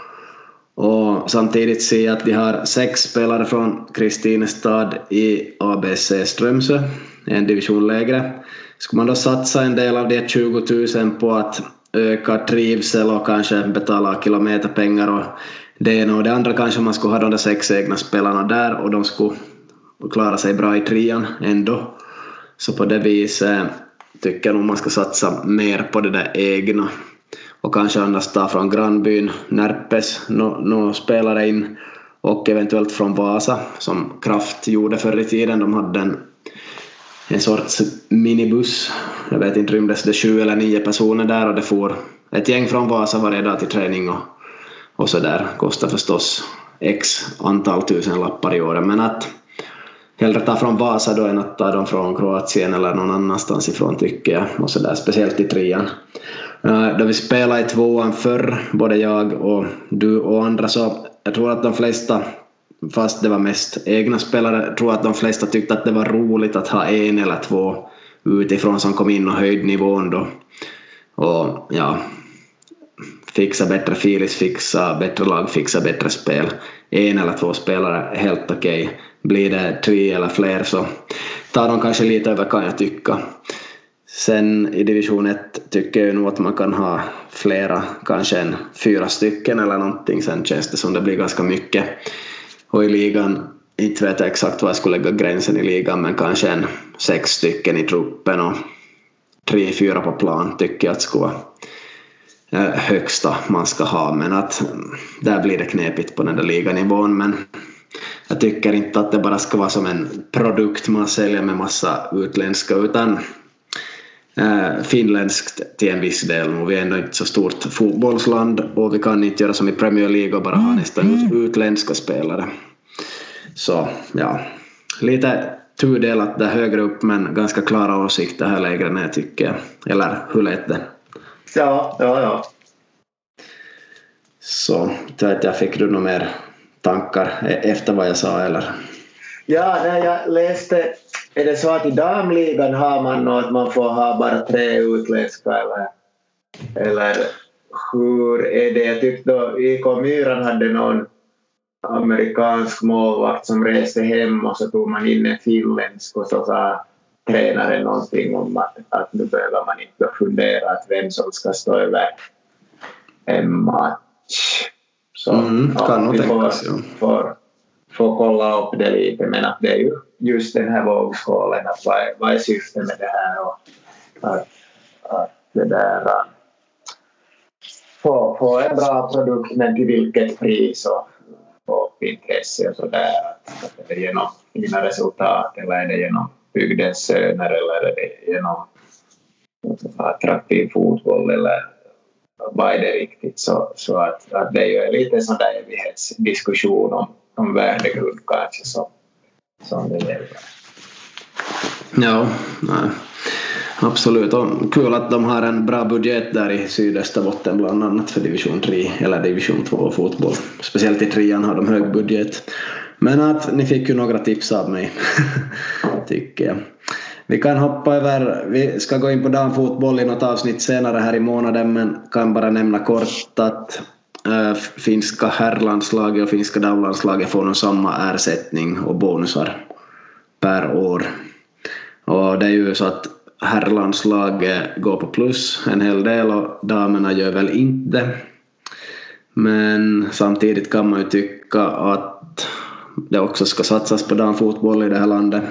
Och samtidigt ser jag att de har sex spelare från Kristinestad i ABC Strömsö, en division lägre. Skulle man då satsa en del av de 20 000 på att öka trivsel och kanske betala kilometerpengar och det ena och det andra kanske man skulle ha de där sex egna spelarna där och de skulle klara sig bra i trean ändå. Så på det viset tycker jag nog man ska satsa mer på det där egna och kanske annars ta från grannbyn Närpes några no spelare in och eventuellt från Vasa som Kraft gjorde förr i tiden. De hade en, en sorts minibuss. Jag vet inte, rymdes det sju eller nio personer där och det får ett gäng från Vasa varje dag till träning och, och så där. Kostar förstås x antal tusen lappar i året men att hellre ta från Vasa då än att ta dem från Kroatien eller någon annanstans ifrån tycker jag och så där, speciellt i trean. Eh, då vi spelade i tvåan förr, både jag och du och andra, så jag tror att de flesta, fast det var mest egna spelare, tror att de flesta tyckte att det var roligt att ha en eller två utifrån som kom in och höjde nivån då. Och ja, fixa bättre filis, fixa bättre lag, fixa bättre spel. En eller två spelare, helt okej. Okay. Blir det tre eller fler så tar de kanske lite över kan jag tycka. Sen i division 1 tycker jag nog att man kan ha flera, kanske en fyra stycken eller någonting. Sen känns det som det blir ganska mycket. Och i ligan, inte vet jag exakt var jag skulle lägga gränsen i ligan, men kanske en sex stycken i truppen och tre, fyra på plan tycker jag att skulle vara högsta man ska ha. Men att där blir det knepigt på den där liganivån. Men jag tycker inte att det bara ska vara som en produkt man säljer med massa utländska utan äh, finländskt till en viss del. Och vi är ändå inte så stort fotbollsland och vi kan inte göra som i Premier League och bara ha nästan mm. utländska spelare. Så ja, lite tudelat där högre upp men ganska klara åsikter här lägre ner tycker jag. Eller hur lät det? Ja, ja, ja. Så, vet jag, fick du några mer tankar e- efter vad jag sa eller? Ja, när jag läste, är det så att i damligan har man något att man får ha bara tre utländska eller, eller hur är det? Jag tyckte då IK Myran hade någon amerikansk målvakt som reste hem och så tog man in en finländsk och så sa tränaren någonting om att, att nu behöver man inte fundera att vem som ska stå över en match. Så mm, kan nog tänkas. Ja. Får, får kolla upp det lite men att det är ju just den här vågskålen att vad är, vad är syftet med det här och att, att det där få, få en bra produkt men till vilket pris och få intresse och sådär. Att är det genom fina resultat eller är det genom bygdens söner eh, eller är det genom attraktiv fotboll eller vad är det riktigt? Så, så att, att det är ju lite sån där evighetsdiskussion om, om värdegrund kanske som, som det gäller. Ja, nej. Absolut, och kul att de har en bra budget där i Sydösterbotten bland annat för division 3 eller division 2 fotboll. Speciellt i trean har de hög budget. Men att ni fick ju några tips av mig, *laughs* tycker jag. Vi kan hoppa över, vi ska gå in på damfotboll i något avsnitt senare här i månaden men kan bara nämna kort att äh, finska herrlandslaget och finska damlandslaget får nog samma ersättning och bonusar per år. Och det är ju så att herrlandslaget går på plus en hel del och damerna gör väl inte. Men samtidigt kan man ju tycka att det också ska satsas på damfotboll i det här landet.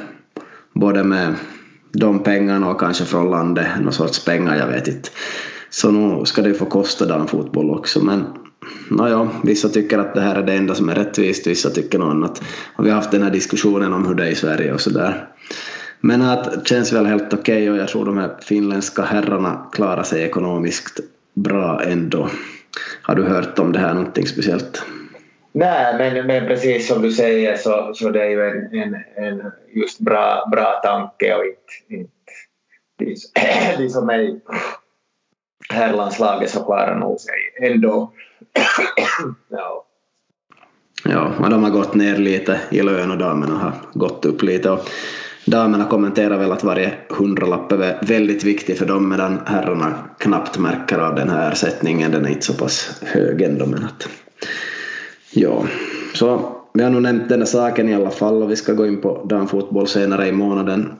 Både med de pengarna och kanske från landet någon sorts pengar, jag vet inte. Så nu ska det ju få kosta damfotboll också men nåja, vissa tycker att det här är det enda som är rättvist, vissa tycker något annat. Och vi har haft den här diskussionen om hur det är i Sverige och sådär. Men att det känns väl helt okej okay och jag tror de här finländska herrarna klarar sig ekonomiskt bra ändå. Har du hört om det här någonting speciellt? Nej, men, men precis som du säger så, så det är ju en, en, en just bra, bra tanke och inte, inte de, som *clears throat* är i herrlandslaget så klarar nog sig ändå. *clears throat* ja. Ja, och de har gått ner lite i lön och damerna har gått upp lite. Och damerna kommenterar väl att varje hundralapp är väldigt viktig för dem medan herrarna knappt märker av den här ersättningen. Den är inte så pass hög ändå men att Ja, så vi har nog nämnt den här saken i alla fall och vi ska gå in på damfotboll senare i månaden.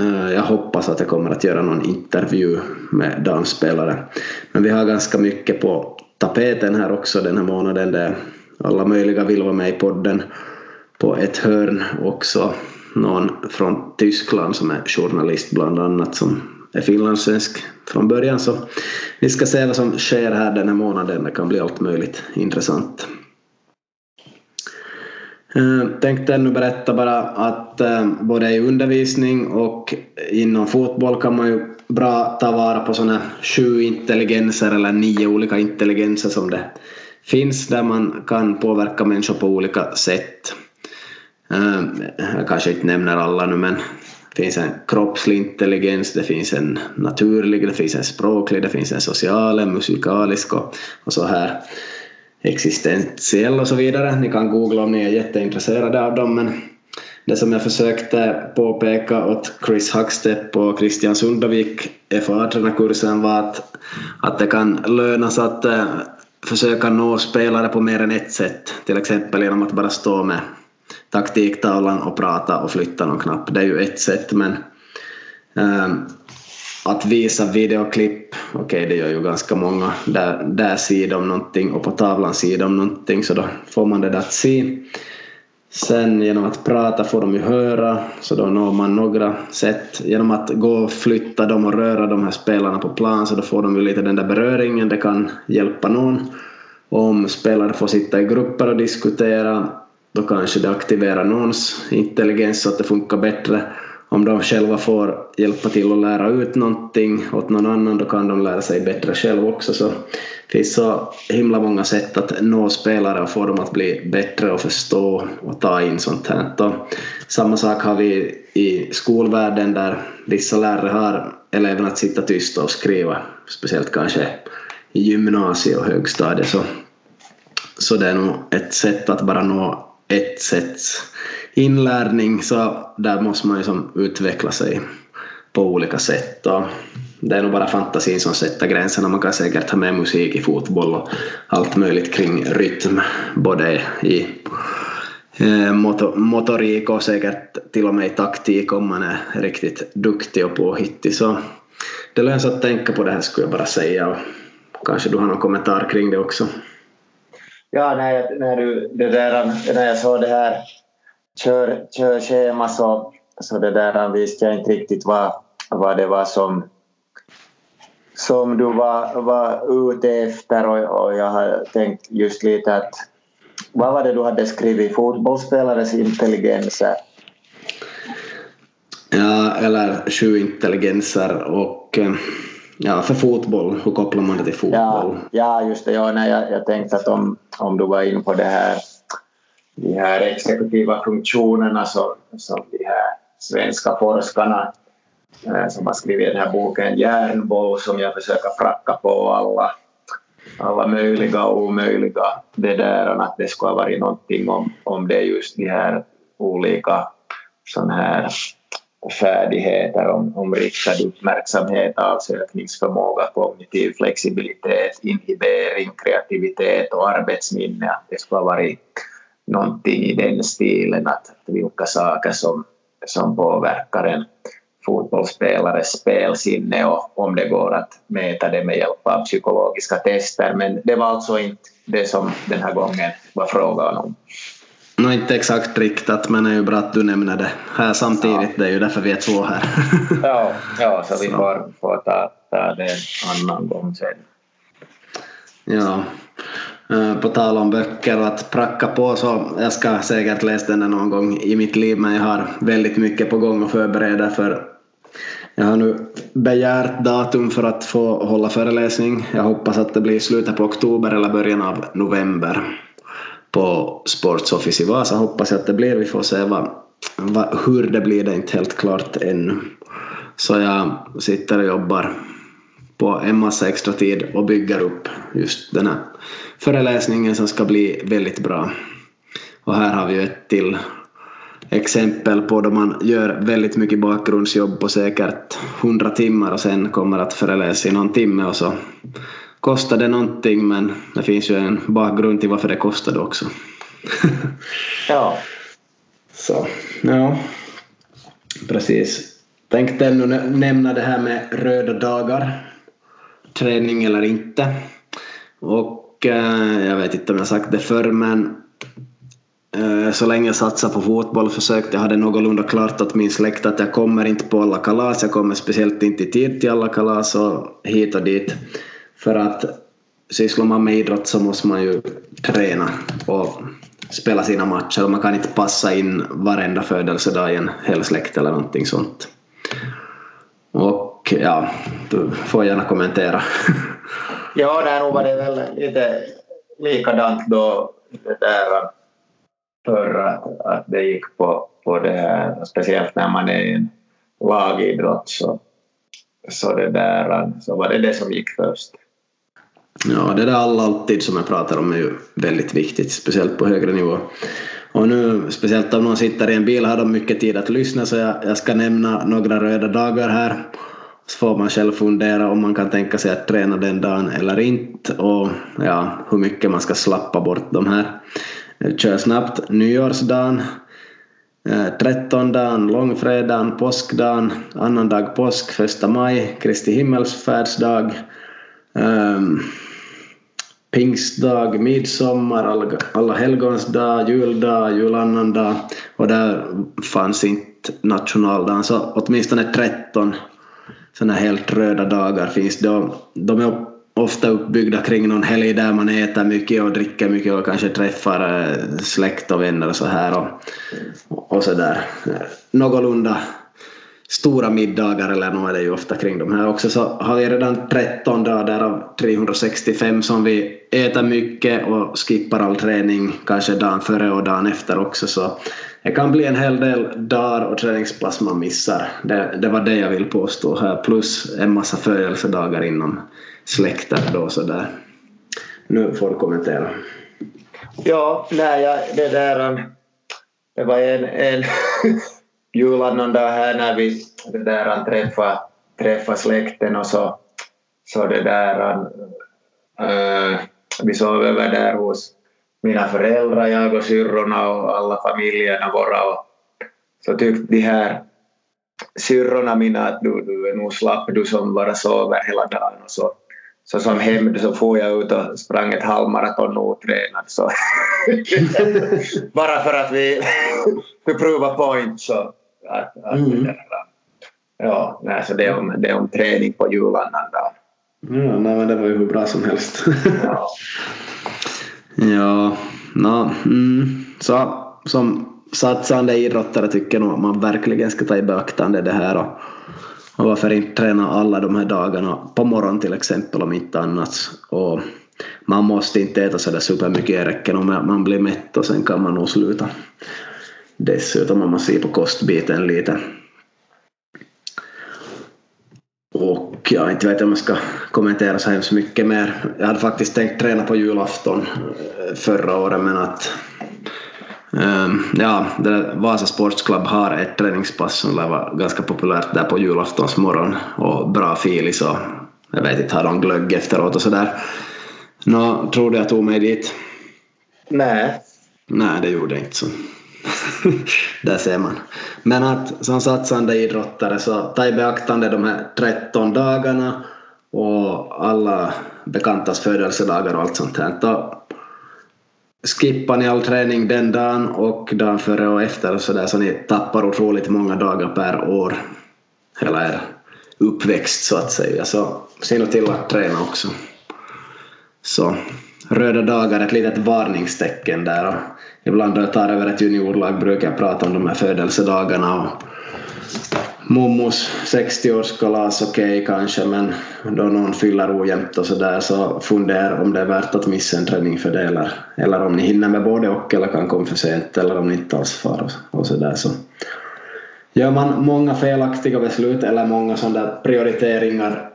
Eh, jag hoppas att jag kommer att göra någon intervju med damspelare. Men vi har ganska mycket på tapeten här också den här månaden där alla möjliga vill vara med i podden. På ett hörn också någon från Tyskland som är journalist bland annat som är finlandssvensk från början så vi ska se vad som sker här den här månaden. Det kan bli allt möjligt intressant. Eh, tänkte ännu berätta bara att eh, både i undervisning och inom fotboll kan man ju bra ta vara på sådana sju intelligenser eller nio olika intelligenser som det finns där man kan påverka människor på olika sätt. Eh, jag kanske inte nämner alla nu men det finns en kroppslig intelligens, det finns en naturlig, det finns en språklig, det finns en social, en musikalisk och, och så här existentiell och så vidare. Ni kan googla om ni är jätteintresserade av dem men det som jag försökte påpeka åt Chris Hackstepp och Christian Sundavik FA kursen var att, att det kan lönas att eh, försöka nå spelare på mer än ett sätt. Till exempel genom att bara stå med taktiktavlan och prata och flytta någon knapp. Det är ju ett sätt men eh, att visa videoklipp, okej okay, det gör ju ganska många, där, där ser de någonting och på tavlan ser de någonting så då får man det där att se. Sen genom att prata får de ju höra, så då når man några sätt. Genom att gå och flytta dem och röra de här spelarna på plan så då får de ju lite den där beröringen, det kan hjälpa någon. Om spelare får sitta i grupper och diskutera, då kanske det aktiverar någons intelligens så att det funkar bättre om de själva får hjälpa till att lära ut någonting åt någon annan då kan de lära sig bättre själv också. Så det finns så himla många sätt att nå spelare och få dem att bli bättre och förstå och ta in sånt här. Och samma sak har vi i skolvärlden där vissa lärare har eleverna att sitta tysta och skriva, speciellt kanske i gymnasiet och högstadiet. Så, så det är nog ett sätt att bara nå ett sätt inlärning så där måste man ju som utveckla sig på olika sätt. Och det är nog bara fantasin som sätter gränserna. Man kan säkert ha med musik i fotboll och allt möjligt kring rytm, både i eh, motorik och säkert till och med i taktik om man är riktigt duktig och påhittig. Så det lönar att tänka på det här skulle jag bara säga och kanske du har någon kommentar kring det också? Ja, när, jag, när, du, det där, när jag såg det här kör, körschema så, så det där visste jag inte riktigt vad, vad det var som, som du var, var ute efter och, och jag har tänkt just lite att vad var det du hade skrivit? Fotbollsspelares intelligenser? Ja, eller sju intelligenser och eh, ja, för fotboll, hur kopplar man det till fotboll? Ja, ja just det, ja, nej, jag, jag tänkte att om, om du var in på det här de här exekutiva funktionerna som, som de här svenska forskarna eh, som har skrivit den här boken Järnboll som jag försöker pracka på alla, alla möjliga och omöjliga det där att det skulle ha varit någonting om, om det just de här olika sån här färdigheter om, om riktad uppmärksamhet, avsökningsförmåga, kognitiv flexibilitet, inhibering, kreativitet och arbetsminne. Det skulle ha varit någonting i den stilen, att vilka saker som, som påverkar en fotbollsspelares spelsinne och om det går att mäta det med hjälp av psykologiska tester. Men det var alltså inte det som den här gången var frågan om. No, inte exakt riktat, men det är ju bra att du nämner det här samtidigt. Ja. Det är ju därför vi är två här. *laughs* ja, ja, så vi får, får ta, ta det en annan gång sen. Ja, Eh, på tal om böcker och att pracka på så jag ska säkert läsa den någon gång i mitt liv men jag har väldigt mycket på gång och förbereda för jag har nu begärt datum för att få hålla föreläsning. Jag hoppas att det blir slutet på oktober eller början av november på Sports Office i Vasa hoppas jag att det blir. Vi får se vad, vad, hur det blir, det är inte helt klart ännu. Så jag sitter och jobbar på en massa extra tid och bygger upp just den här föreläsningen som ska bli väldigt bra. Och här har vi ju ett till exempel på då man gör väldigt mycket bakgrundsjobb på säkert 100 timmar och sen kommer att föreläsa i någon timme och så kostar det någonting men det finns ju en bakgrund till varför det kostade också. *laughs* ja. Så, ja. Precis. Tänkte ännu nämna det här med röda dagar. Träning eller inte. Och jag vet inte om jag sagt det förr men eh, så länge jag satsade på fotboll försökte jag ha det någorlunda klart åt min släkt att jag kommer inte på alla kalas, jag kommer speciellt inte i tid till alla kalas och hit och dit. För att sysslar man med idrott så måste man ju träna och spela sina matcher och man kan inte passa in varenda födelsedag i en hel släkt eller någonting sånt. Och ja, du får gärna kommentera. *laughs* ja, där nog var det väl lite likadant då det där för att, att det gick på, på det här, speciellt när man är i en lagidrott så, så, det där, så var det det som gick först. Ja, det där alla alltid som jag pratar om är ju väldigt viktigt, speciellt på högre nivå. Och nu, speciellt om någon sitter i en bil, har de mycket tid att lyssna så jag, jag ska nämna några röda dagar här. Så får man själv fundera om man kan tänka sig att träna den dagen eller inte och ja, hur mycket man ska slappa bort de här. Eh, kör snabbt. Nyårsdagen, eh, trettondagen, långfredagen, påskdagen, annandag påsk, första maj, Kristi himmelsfärdsdag, um, pingstdag, midsommar, alla helgons dag, juldag, julannandag och där fanns inte nationaldagen så åtminstone 13 sådana helt röda dagar finns. De, De är ofta uppbyggda kring någon helg där man äter mycket och dricker mycket och kanske träffar eh, släkt och vänner och så här och, och så där. Någorlunda stora middagar eller nog är det ju ofta kring de här också. Så har vi redan 13 dagar av 365 som vi äter mycket och skippar all träning kanske dagen före och dagen efter också. Så det kan bli en hel del dagar och träningspass man missar. Det, det var det jag vill påstå här plus en massa födelsedagar inom släkten då så där. Nu får du kommentera. Ja, nej, jag, det där um, det var en, en *laughs* julannandag här när vi det där, um, träffade, träffade släkten och så, så det där, äh, vi sov över där hos mina föräldrar, jag och syrrorna och alla familjerna våra och så tyckte de här syrrorna mina att du, du är nog slapp du som bara sover hela dagen och så så som hämnd så får jag ut och sprang ett halvmaraton otränad. Så. *laughs* Bara för att vi *laughs* fick prova point så att, att mm. ja, nej, så det är, om, det är om träning på julannandagen. Ja, nej, men det var ju hur bra som helst. ja, *laughs* ja no, mm, så som satsande idrottare tycker jag nog man verkligen ska ta i beaktande det här och, och varför inte träna alla de här dagarna på morgonen till exempel om inte annat. Och man måste inte äta sådär supermycket, det räcker om man blir mätt och sen kan man nog sluta dessutom om man ser på kostbiten lite. Och jag inte vet om jag ska kommentera så hemskt mycket mer. Jag hade faktiskt tänkt träna på julafton eh, förra året men att um, ja, Vasa Sports Club har ett träningspass som lär vara ganska populärt där på julaftons morgon och bra filis och jag vet inte, har de glögg efteråt och sådär. Nå, tror du jag tog mig dit? Nej. Nej, det gjorde jag inte så. *laughs* Där ser man. Men att som satsande idrottare så ta i beaktande de här 13 dagarna och alla bekantas födelsedagar och allt sånt här. Då skippar ni all träning den dagen och dagen före och efter och så där så ni tappar otroligt många dagar per år. Hela er uppväxt så att säga. Så se nog till att träna också. Så röda dagar, ett litet varningstecken där. Och ibland då jag tar över ett juniorlag brukar jag prata om de här födelsedagarna och mommos 60-årskalas okej okay, kanske men då någon fyller ojämnt och sådär så fundera om det är värt att missa en träning för det eller, eller om ni hinner med både och eller kan komma för sent eller om ni inte alls far och, och sådär så gör man många felaktiga beslut eller många sådana prioriteringar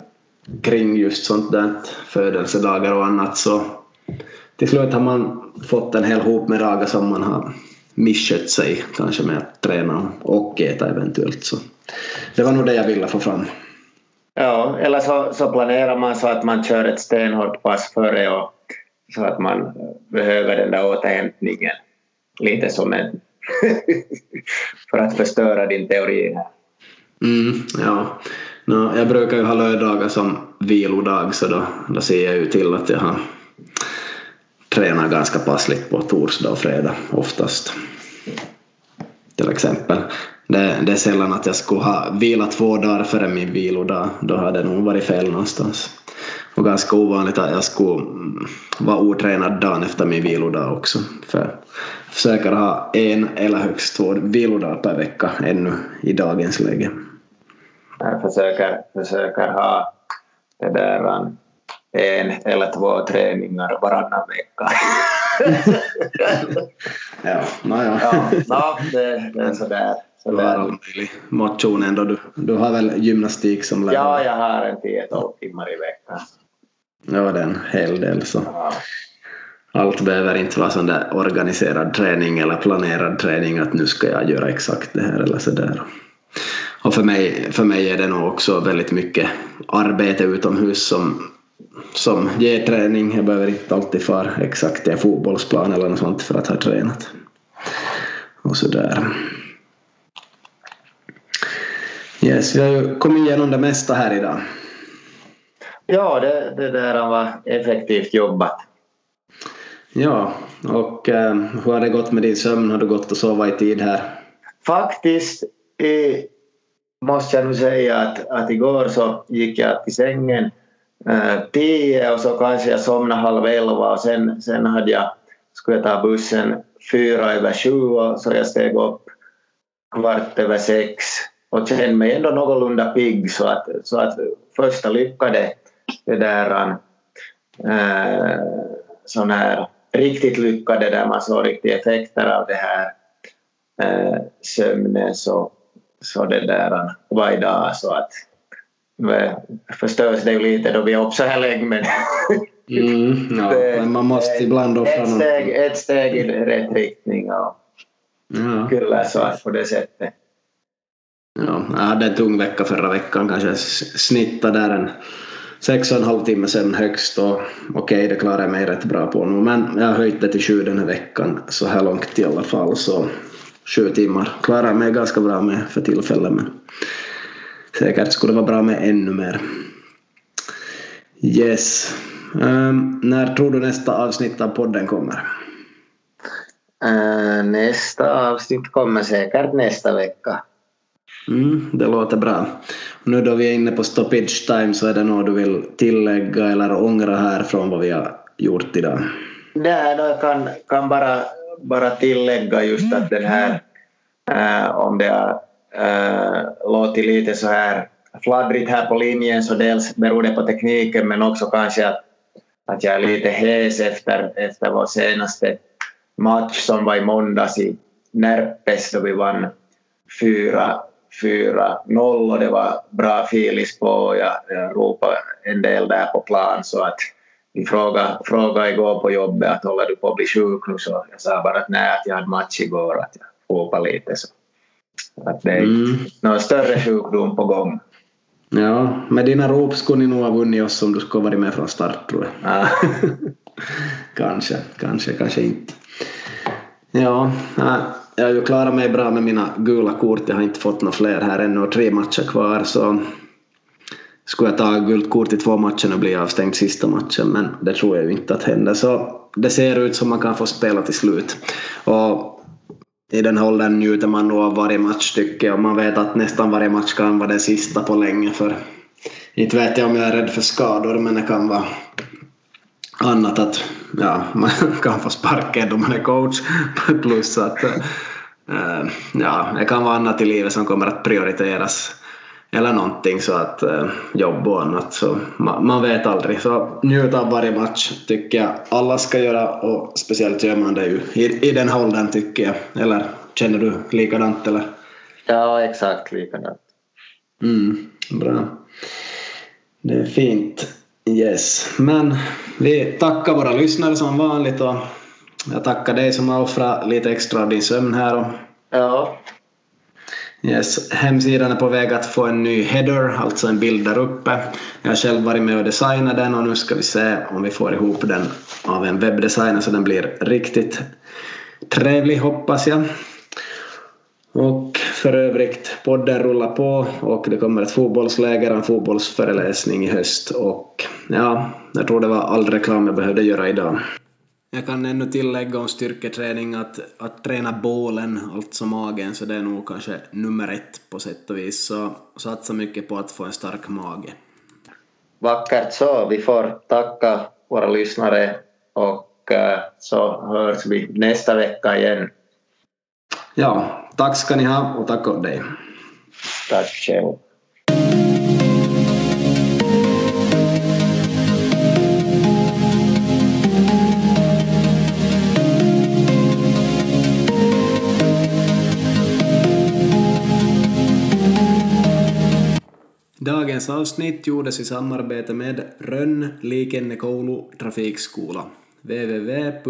kring just sånt där födelsedagar och annat så till slut har man fått en hel hop med dagar som man har misskött sig kanske med att träna och äta eventuellt. Så det var nog det jag ville få fram. Ja, eller så, så planerar man så att man kör ett stenhårt pass före och så att man behöver den där återhämtningen. Lite som en... *laughs* för att förstöra din teori här. Mm, ja. No, jag brukar ju ha lördagar som vilodag så då, då ser jag ju till att jag har tränar ganska passligt på torsdag och fredag oftast. Till exempel. Det, det är sällan att jag skulle ha vilat två dagar före min vilodag. Då hade det nog varit fel någonstans. Och ganska ovanligt att jag skulle mm, vara otränad dagen efter min vilodag också. För jag försöker ha en eller högst två vilodagar per vecka ännu i dagens läge. Jag försöker, försöker ha det där en eller två träningar varannan vecka. *laughs* ja, naja. ja, no, det, det är sådär. sådär. Motion ändå. Du, du har väl gymnastik som lärare? Ja, jag har en 10-12 timmar i veckan. Ja, det är en hel del så. Ja. Allt behöver inte vara sån där organiserad träning eller planerad träning att nu ska jag göra exakt det här eller sådär. Och för mig, för mig är det nog också väldigt mycket arbete utomhus som, som ger träning. Jag behöver inte alltid fara exakt till en fotbollsplan eller något sånt för att ha tränat. Och sådär. Yes, vi har ju kommit igenom det mesta här idag. Ja, det, det där var effektivt jobbat. Ja, och eh, hur har det gått med din sömn? Har du gått och sova i tid här? Faktiskt eh, måste jag nu säga att, att igår så gick jag till sängen Äh, tio och så kanske jag somnade halv elva och sen, sen hade jag, skulle jag ta bussen fyra över sju och så jag steg upp kvart över sex. Och kände mig ändå någorlunda pigg så att, så att första lyckade det där äh, sån här riktigt lyckade där man såg riktiga effekter av det här äh, sömnen så, så det där äh, var idag så att förstörs det ju lite då vi är upp så här länge men mm, ja, *laughs* men man måste ibland offra ett steg, ett steg i rätt riktning och ja. kyllä så att på det sättet. Ja, jag hade en tung vecka förra veckan kanske snittade där en sex och en halv timme sen högst och okej okay, det klarar jag mig rätt bra på nu men jag har höjt det till sju den här veckan så här långt i alla fall så sju timmar klarar jag mig ganska bra med för tillfället men säkert skulle vara bra med ännu mer. Yes. Um, när tror du nästa avsnitt av podden kommer? Uh, nästa avsnitt kommer säkert nästa vecka. Mm, det låter bra. Nu då vi är inne på stoppage time så är det något du vill tillägga eller ångra här från vad vi har gjort idag? Nej, jag kan, kan bara, bara tillägga just att den här äh, om det Eh, låtit lite så här fladdrigt här på linjen så dels beror det på tekniken men också kanske att, att jag är lite hes efter, efter vår senaste match som var i måndags i Närpes då vi vann 4-0 och det var bra filis på och jag, jag ropade en del där på plan så att vi frågade, frågade igår på jobbet att håller du på att bli sjuk nu? Så jag sa bara att nej att jag hade match igår och att jag ropade lite så att det är mm. någon större sjukdom på gång. Ja, med dina rop skulle ni nog ha vunnit oss om du skulle varit med från start tror jag. Ja. *laughs* kanske, kanske, kanske inte. Ja, jag har ju klarat mig bra med mina gula kort. Jag har inte fått några fler här ännu och tre matcher kvar så skulle jag ta gult kort i två matcher och bli avstängd sista matchen men det tror jag ju inte att händer. Så det ser ut som man kan få spela till slut. Och i den åldern njuter man nog av varje match tycker jag. Och man vet att nästan varje match kan vara den sista på länge för inte vet jag om jag är rädd för skador men det kan vara annat att ja, *laughs* man kan få sparken då man är coach. *laughs* Plus att eh, ja, det kan vara annat i livet som kommer att prioriteras eller någonting så att äh, jobb och annat så man, man, vet aldrig så njut av varje match tycker jag alla ska göra och speciellt gör man det ju i, i den åldern tycker jag eller känner du likadant eller? Ja exakt likadant. Mm, bra. Det är fint. Yes, men vi tackar våra lyssnare som vanligt och jag tackar dig som har offrat lite extra av din sömn här. Och ja. Yes, hemsidan är på väg att få en ny header, alltså en bild där uppe. Jag har själv varit med och designat den och nu ska vi se om vi får ihop den av en webbdesigner så den blir riktigt trevlig hoppas jag. Och för övrigt, podden rullar på och det kommer ett fotbollsläger och en fotbollsföreläsning i höst och ja, jag tror det var all reklam jag behövde göra idag. Jag kan ännu tillägga om styrketräning att, att träna bålen, alltså magen, så det är nog kanske nummer ett på sätt och vis. Så satsa mycket på att få en stark mage. Vackert så, vi får tacka våra lyssnare och eh, så hörs vi nästa vecka igen. Ja, tack ska ni ha och tack åt dig. Tack själv. Dagens avsnitt gjordes i samarbete med Rönn Liikennekoulu Trafikskola www.run.net